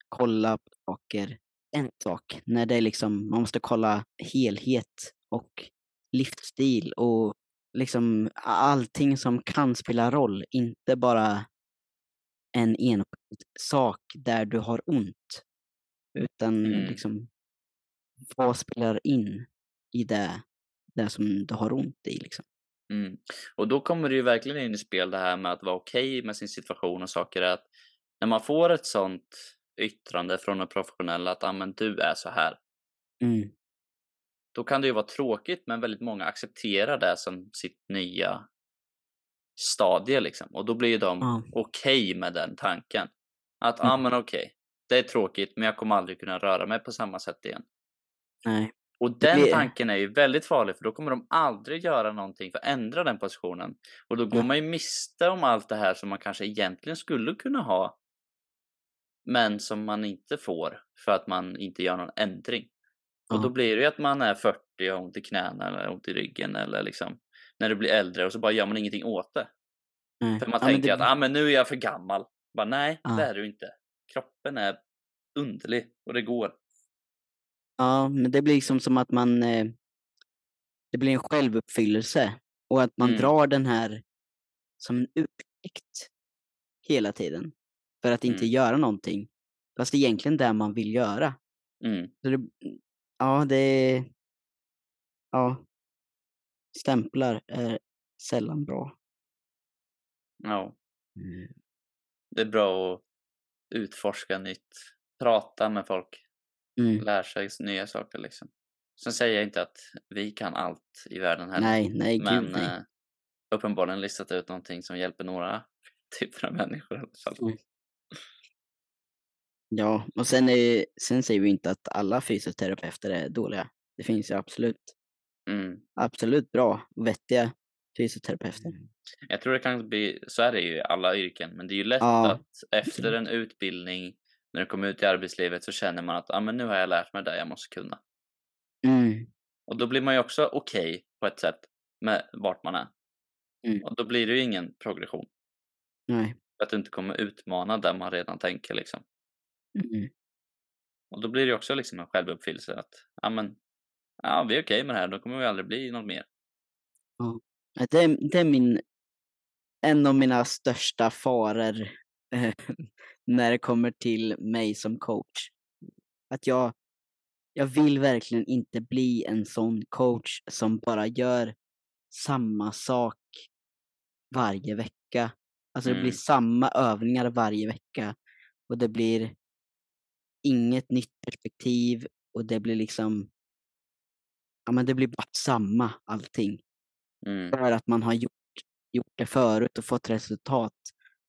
kolla på saker, en sak, när det är liksom, man måste kolla helhet och livsstil och liksom allting som kan spela roll, inte bara en enskild sak där du har ont. Utan Mm. liksom, vad spelar in i det, det som du har ont i liksom. Mm. Och då kommer det ju verkligen in i spel det här med att vara okej med sin situation och saker. Att när man får ett sånt yttrande från en professionell att ah, men du är så här. Mm. Då kan det ju vara tråkigt men väldigt många accepterar det som sitt nya stadie liksom. Och då blir ju de Ja. okej med den tanken. Att ja Mm. ah, men okej, det är tråkigt men jag kommer aldrig kunna röra mig på samma sätt igen. Nej. Och den blir- tanken är ju väldigt farlig för då kommer de aldrig göra någonting för att ändra den positionen. Och då går Ja. man ju miste om allt det här som man kanske egentligen skulle kunna ha. Men som man inte får för att man inte gör någon ändring. Och då blir det ju att man är 40 och har ont i knäna eller ont i ryggen eller liksom när du blir äldre och så bara gör man ingenting åt det. Nej. För man Ja, tänker det- att ah, men nu är jag för gammal. Bara, nej, Ja. det är du inte. Kroppen är underlig och det går. Ja, men det blir liksom som att man... Eh, det blir en självuppfyllelse. Och att man Mm. drar den här som en ursäkt hela tiden. För att inte Mm. göra någonting. Fast det är egentligen det man vill göra. Mm. Så det, ja, det är... Ja. Stämplar är sällan bra. Ja. Mm. Det är bra att utforska nytt. Prata med folk. Mm. Lära sig nya saker liksom. Sen säger jag inte att vi kan allt i världen heller. Nej, nej, men gud nej. eh, uppenbarligen listat ut någonting som hjälper några typer av människor i alla fall. Mm. Ja, och sen, är, sen säger vi inte att alla fysioterapeuter är dåliga. Det finns ju absolut, Mm. absolut bra och vettiga fysioterapeuter. Jag tror det kan bli, så är det ju i alla yrken, men det är ju lätt Ja, att efter en utbildning, när du kommer ut i arbetslivet så känner man att ah, men nu har jag lärt mig det jag måste kunna. Mm. Och då blir man ju också okej på ett sätt med vart man är. Mm. Och då blir det ju ingen progression. Nej. Att du inte kommer utmana där man redan tänker liksom. Mm. Och då blir det också liksom en självuppfyllelse att, ja men, ja vi är okej med det här, då kommer vi aldrig bli något mer. Ja. Det är, det är min, en av mina största faror eh, när det kommer till mig som coach. Att jag, jag vill verkligen inte bli en sån coach som bara gör samma sak varje vecka. Alltså det blir Mm. samma övningar varje vecka och det blir inget nytt perspektiv och det blir liksom, ja men det blir bara samma allting. Mm. För att man har gjort, gjort det förut och fått resultat.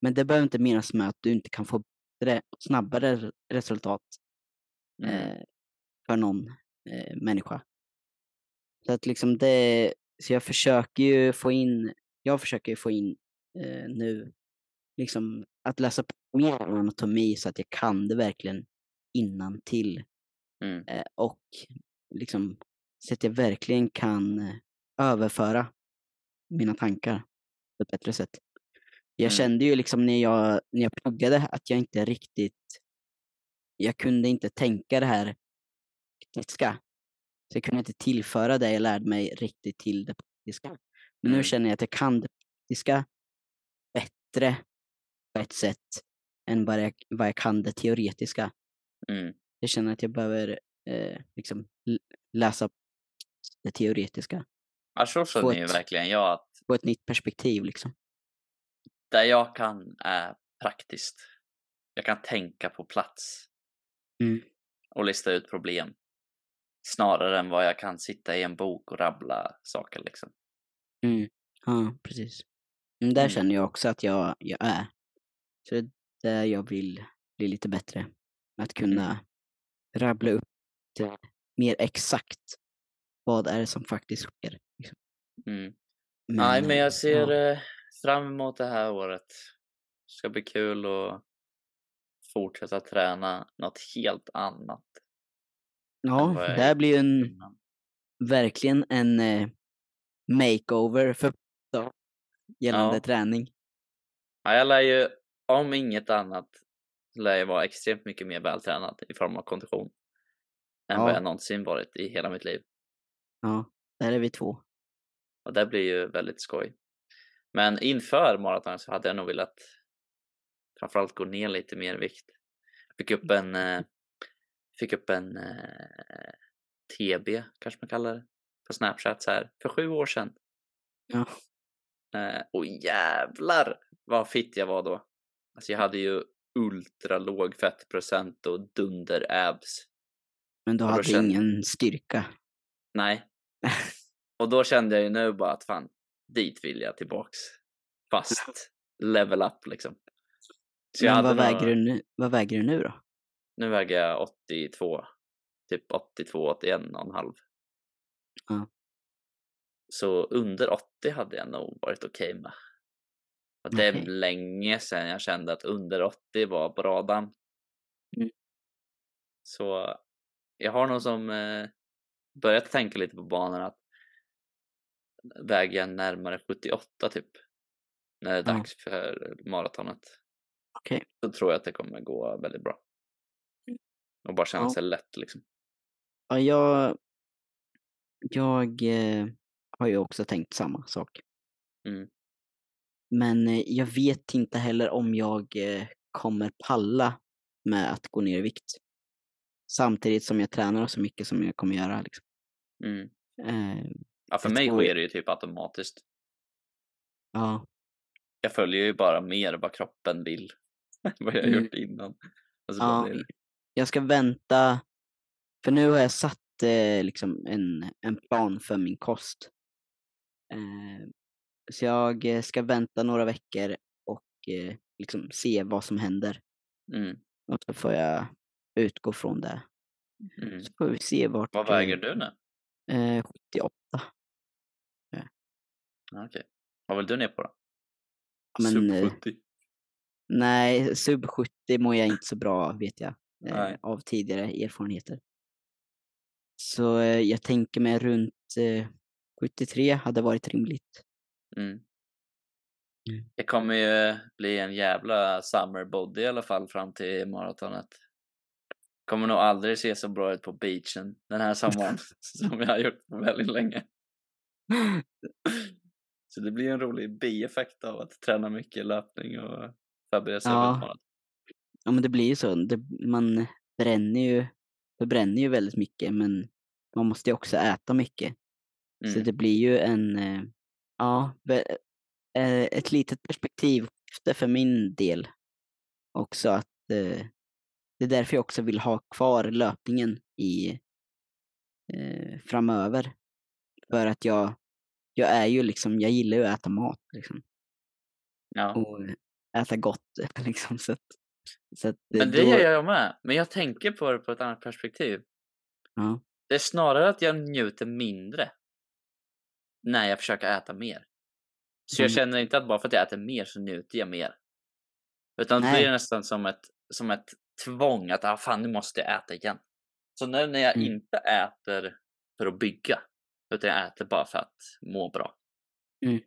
Men det behöver inte menas med att du inte kan få bättre, snabbare resultat Mm. eh, för någon eh, människa. Så att liksom det, så jag försöker ju få in, jag försöker få in eh, nu, liksom att läsa på mer om anatomi så att jag kan det verkligen innan till Mm. eh, och liksom så att jag verkligen kan eh, överföra mina tankar på ett bättre sätt. Jag Mm. kände ju liksom när jag, när jag pluggade att jag inte riktigt, jag kunde inte tänka det här praktiska. Så jag kunde inte tillföra det jag lärde mig riktigt till det praktiska. Men nu Mm. känner jag att jag kan det praktiska bättre på ett sätt än vad jag, vad jag kan det teoretiska. Mm. Jag känner att jag behöver eh, liksom läsa det teoretiska Ja, så Få känner ju verkligen jag att på ett nytt perspektiv liksom. det jag kan är praktiskt. Jag kan tänka på plats Mm. och lista ut problem. Snarare än vad jag kan sitta i en bok och rabbla saker liksom. Mm. Ja, precis. Men där Mm. känner jag också att jag, jag är. Så det är där jag vill bli lite bättre. Att kunna rabbla upp mer exakt vad är det som faktiskt sker. Liksom. Mm. Men, Nej, men eh, jag ser Ja, eh, fram emot det här året. Det ska bli kul att fortsätta träna något helt annat. ja det här blir ju en, innan. verkligen en eh, makeover för gällande Ja. träning. Ja, jag lär ju, om inget annat, lär jag vara extremt mycket mer vältränad i form av kondition. Än vad Ja. jag någonsin varit i hela mitt liv. Ja, där är vi två. Och det blir ju väldigt skoj. Men inför maraton så hade jag nog velat framförallt gå ner lite mer vikt. Jag fick upp en, eh, fick upp en eh, TB, kanske man kallar det, på Snapchat så här, för sju år sedan. Ja. Eh, och jävlar vad fitt jag var då. Alltså jag hade ju ultra låg fettprocent och dunder abs. Men du hade kände- ingen styrka. Nej. Och då kände jag ju nu bara att fan, dit vill jag tillbaks. Fast level up liksom. Så Men vad väger, du nu, vad väger du nu då? Nu väger jag 82. Typ 82, 81 och en halv. Ja. Så under 80 hade jag nog varit okej med. Och det är Okej. länge sedan jag kände att under 80 var på radarn. Mm. Så jag har nog som eh, börjat tänka lite på banan att väger jag närmare 78 typ. När det är Ja. dags för maratonet. Okej. Så tror jag att det kommer gå väldigt bra. Och bara känna Ja. sig lätt liksom. Ja, jag, jag eh, har ju också tänkt samma sak. Mm. Men eh, jag vet inte heller om jag eh, kommer palla med att gå ner i vikt. Samtidigt som jag tränar så mycket som jag kommer göra. Liksom. Mm. Eh, Ja, för mig sker det ju typ automatiskt. ja, Jag följer ju bara mer vad kroppen vill. vad jag Mm. gjort innan. Och så ja, det- jag ska vänta. För nu har jag satt eh, liksom en, en plan för min kost. Eh, så jag eh, ska vänta några veckor och eh, liksom se vad som händer. Mm. Och så får jag utgå från det. Mm. Så får vi se vart... Vad eh, väger du nu? Eh, 78. Ja, Okej. Vad vill du ner på då? Ja, men, Sub eh, 70? Nej, sub 70 mår jag inte så bra av, vet jag. Eh, av tidigare erfarenheter. Så jag tänker mig runt eh, 73 hade varit rimligt. Mm. Mm. Det kommer ju bli en jävla summer body i alla fall fram till maratonet. Kommer nog aldrig se så bra ut på beachen den här sommaren som jag har gjort på väldigt länge. Så det blir en rolig bieffekt av att träna mycket löpning och förbereda sig Ja. för ett maraton. Ja men det blir ju så. Det, man bränner ju, förbränner ju väldigt mycket men man måste ju också äta mycket. Så Mm. det blir ju en, eh, ja, eh, ett litet perspektivskifte för min del också att eh, det är därför jag också vill ha kvar löpningen i eh, framöver. För att jag, jag är ju liksom, jag gillar ju att äta mat liksom. Ja. Och äta gott liksom. Så att, så att Men det då, gör jag med. Men jag tänker på det på ett annat perspektiv. Ja, Det är snarare att jag njuter mindre när jag försöker äta mer. Så jag Mm. känner inte att bara för att jag äter mer så njuter jag mer. Utan det Nej. blir nästan som ett, som ett tvång att ah, fan, nu måste jag äta igen. Så nu när jag Mm. inte äter för att bygga, utan jag äter bara för att må bra. Mm.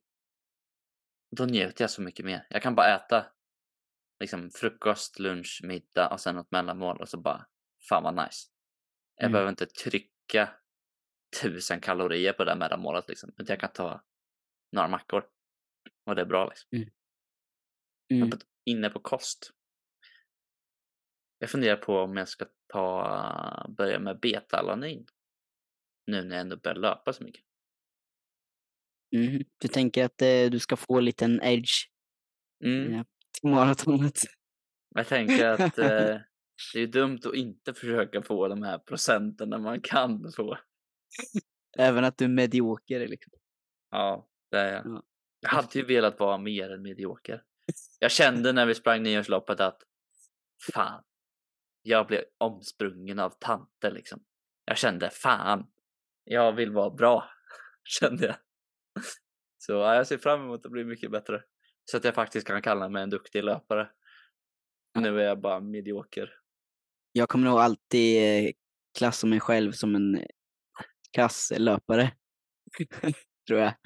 Då njuter jag så mycket mer. Jag kan bara äta liksom frukost, lunch, middag och sen något mellanmål och så bara fan vad nice. Jag Mm. behöver inte trycka tusen kalorier på det här mellanmålet liksom. Utan jag kan ta några mackor. Och det är bra liksom. mm, Men på, inne på kost. Jag funderar på om jag ska ta, börja med betalanin. Nu när jag ändå börjar löpa så mycket. mm. Du tänker att eh, du ska få en liten edge Mm. till maratonet? Jag tänker att eh, det är dumt att inte försöka få de här procenten när man kan få. Även att du är medioker liksom. Ja, det är jag. Ja. Jag hade ju velat vara mer än medioker. Jag kände när vi sprang nyårsloppet att fan, jag blev omsprungen av tanter liksom. Jag kände fan, jag vill vara bra, kände jag. Så ja, jag ser fram emot att bli mycket bättre. Så att jag faktiskt kan kalla mig en duktig löpare. Nu är jag bara medioker. Jag kommer nog alltid eh, klassa mig själv som en kass löpare. Tror jag.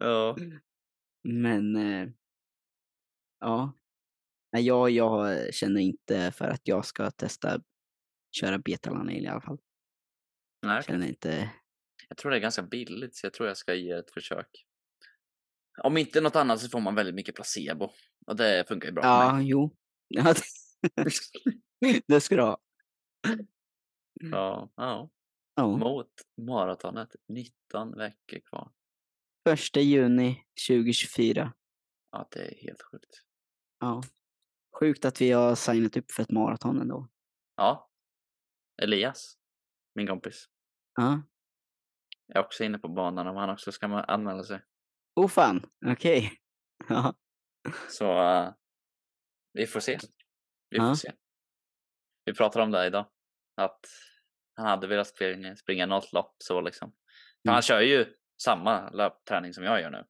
Ja, Men eh, ja. Nej, jag, jag känner inte för att jag ska testa köra betalanin i alla fall. nej, okej. Känner inte. Jag tror det är ganska billigt så jag tror jag ska ge ett försök. Om inte något annat så får man väldigt mycket placebo. Och det funkar ju bra Ja, mig. jo. Ja, det ska du ha. Ja, ja. Ja. Mot maratonet. 19 veckor kvar. Första juni 2024. Ja, det är helt sjukt. Ja. Sjukt att vi har signat upp för ett maraton ändå. Ja. Elias, min kompis, Ja. är också inne på banan om han också ska anmäla sig. Oh fan, okej. Ja. Så eh, vi får se. Vi får Ja. se. Vi pratar om det idag. Att han hade velat springa, springa något lopp så liksom. För Mm. han kör ju samma löpträning som jag gör nu.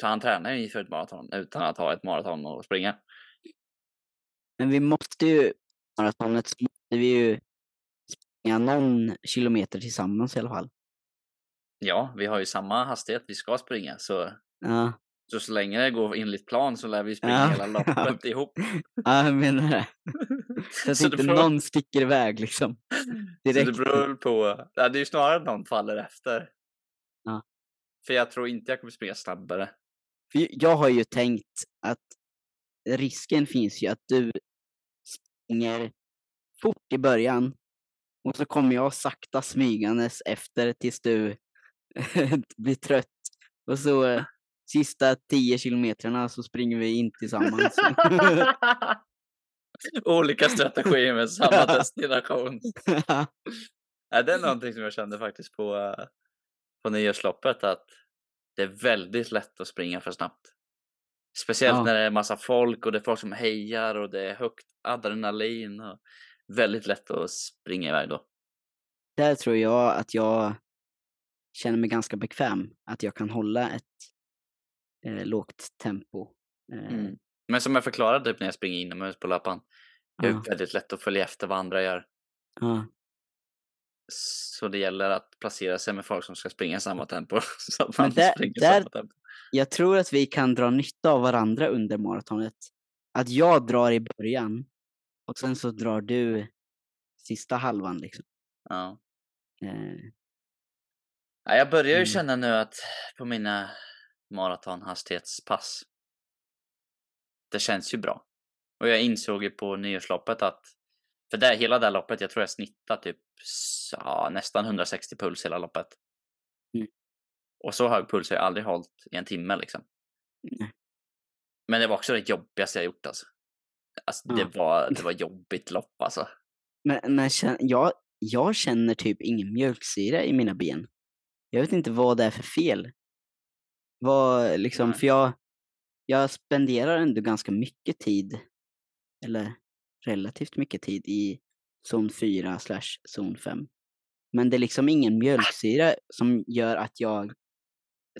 Så han tränar ju för ett maraton utan att ha ett maraton att springa. Men vi måste ju, maratonet så måste vi ju springa någon kilometer tillsammans i alla fall. Ja, vi har ju samma hastighet vi ska springa så Ja, så, så länge det går enligt plan så lär vi springa Ja. hela loppet ihop. ja jag menar det. Så att Så inte beror- någon sticker iväg liksom. Så direkt. det beror på, ja, det är ju snarare att någon faller efter. Ja. För jag tror inte jag kommer springa snabbare. För jag har ju tänkt att risken finns ju att du springer fort i början och så kommer jag sakta smygandes efter tills du blir trött. Och så sista tio kilometrarna så springer vi in tillsammans. Olika strategier med samma destination. Ja, det är någonting som jag kände faktiskt på, eh, på nyårsloppet att det är väldigt lätt att springa för snabbt. Speciellt Ja. när det är massa folk och det är folk som hejar och det är högt adrenalin. Och väldigt lätt att springa iväg då. Där tror jag att jag känner mig ganska bekväm. Att jag kan hålla ett eh, lågt tempo. Eh, Mm. Men som jag förklarade typ när jag springer inomhus på löpan. Det är ja, väldigt lätt att följa efter vad andra gör. ja. Så det gäller att placera sig med folk som ska springa samma tempo. Så att man där- springer där- samma tempo. jag tror att vi kan dra nytta av varandra under maratonet. Att jag drar i början och sen så drar du sista halvan liksom. Ja. Eh, Ja, jag börjar ju Mm. känna nu att på mina maratonhastighetspass. Det känns ju bra. Och jag insåg ju på nyårsloppet att för det, hela det här loppet, jag tror jag snittar typ ja, nästan 160 puls hela loppet. Mm. Och så hög puls har jag aldrig hållit i en timme liksom. Nej. Men det var också det jobbigaste jag gjort alltså. Alltså Ja. det var, det var jobbigt lopp alltså. Men, men jag, jag känner typ ingen mjölksyra i mina ben. Jag vet inte vad det är för fel. Vad, liksom, för jag, jag spenderar ändå ganska mycket tid, eller relativt mycket tid i zon 4 slash zon 5. Men det är liksom ingen mjölksyra som gör att jag,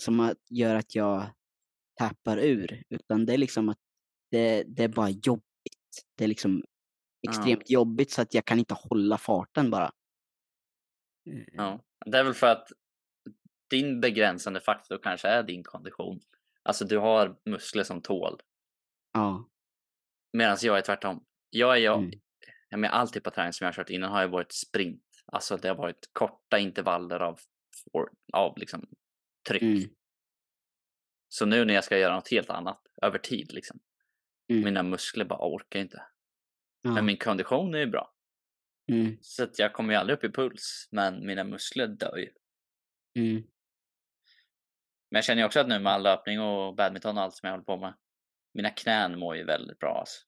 som gör att jag tappar ur, utan det är liksom att det, det är bara jobbigt. Det är liksom extremt jobbigt så att jag kan inte hålla farten bara. Eh, Ja. Det är väl för att din begränsande faktor kanske är din kondition. Alltså du har muskler som tål. Ja. Medan jag är tvärtom. Jag är jag, Mm. jag med all typ av träning som jag har kört innan har jag varit sprint. Alltså det har varit korta intervaller av, av liksom tryck. Mm. Så nu när jag ska göra något helt annat över tid liksom. Mm. Mina muskler bara orkar inte. Ja. Men min kondition är ju bra. Mm. Så att jag kommer ju aldrig upp i puls. Men mina muskler dör ju. Mm. Men jag känner också att nu med all löpning och badminton och allt som jag håller på med. Mina knän mår ju väldigt bra alltså.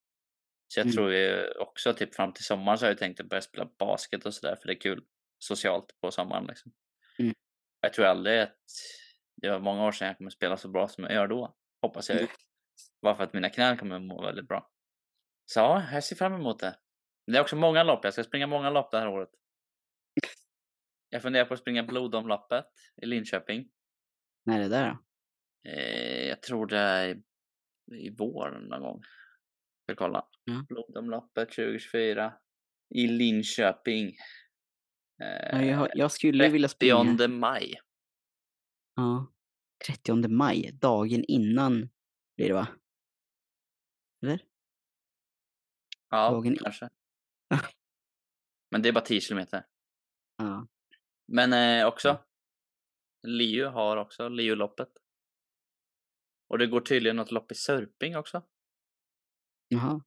Så jag Mm. tror ju också typ fram till sommaren så har jag tänkt att börja spela basket och sådär för det är kul socialt på sommaren liksom. Mm. Jag tror aldrig att det var många år sedan jag kommer spela så bra som jag gör då. Hoppas jag ju. Bara för att mina knän kommer må väldigt bra. Så ja, jag ser fram emot det. Det är också många lopp. Jag ska springa många lopp det här året. Jag funderar på att springa blodomloppet i Linköping. När är det där då? Eh, jag tror det är i, vår någon gång. Ska kolla. Ja. Blodomloppet 2024. I Linköping. Ja, Eh, jag, jag skulle vilja springa. 30 maj. Ja. 30 maj, dagen innan blir det va? Eller? Ja, Dagen kanske. Men det är bara 10 kilometer. Ja. Men eh, också. Liu har också Liu-loppet. Och det går tydligen något lopp i Sörping också. Jaha.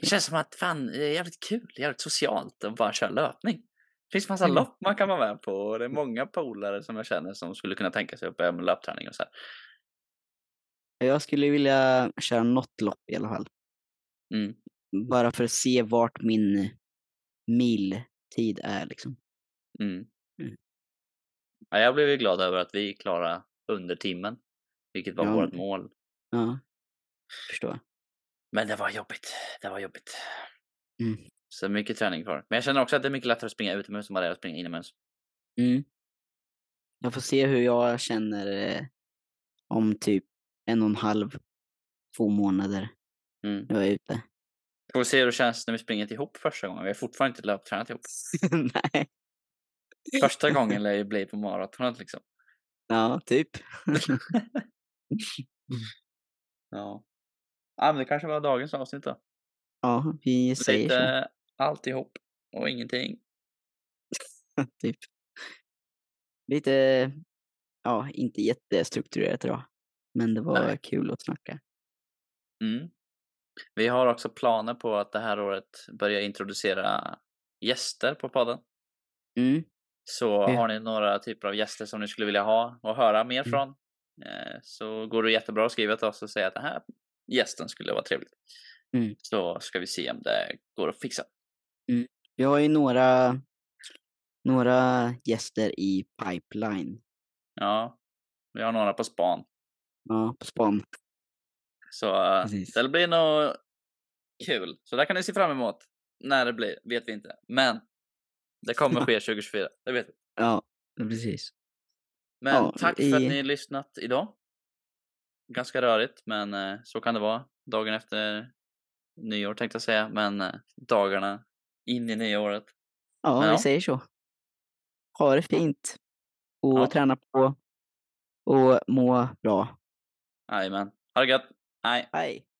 Det känns som att fan, det är jävligt kul, jävligt socialt att bara köra löpning. Det finns massa Mm. lopp man kan vara med på och det är många polare som jag känner som skulle kunna tänka sig att börja med löpträning och så här. Jag skulle vilja köra något lopp i alla fall. Mm. Bara för att se vart min miltid är liksom. Mm. Ja, jag blev ju glad över att vi klarade under timmen, vilket var Ja. vårt mål. Ja. Förstår. Men det var jobbigt. Det var jobbigt. Mm. Så mycket träning kvar. Men jag känner också att det är mycket lättare att springa utomhus än vad det är att springa inomhus. Mm. Jag får se hur jag känner eh, om typ en och en halv, två månader Mm. jag är ute. Får vi se hur det känns när vi springer ihop första gången. Vi har fortfarande inte löptränat ihop. Nej. Första gången lär ju bli på maratonet liksom. Ja, typ. Ja. ja, men det kanske var dagens avsnitt då. ja, vi säger Lite alltihop och ingenting. så. typ. Lite, ja, inte jättestrukturerat idag. Men det var Nej. kul att snacka. Mm. Vi har också planer på att det här året börja introducera gäster på podden. Mm. Så har ni några typer av gäster som ni skulle vilja ha och höra mer Mm. från eh, så går det jättebra att skriva till oss och säga att den här gästen skulle vara trevlig. Mm. Så ska vi se om det går att fixa. Vi har ju några, några gäster i pipeline. Ja, vi har några på span. Ja, på span. Så Precis. det blir nog kul. Så där kan ni se fram emot. När det blir vet vi inte. Men det kommer ske 2024. Det vet vi. Ja, precis. Men Ja, tack för i- att ni har lyssnat idag. Ganska rörigt, men eh, så kan det vara. Dagen efter nyår tänkte jag säga, men eh, dagarna in i nyåret. Ja, Ja. vi säger så. Ha det fint. Och Ja. träna på. och må bra. Jajamän. Ha det gött. Hej. Hej!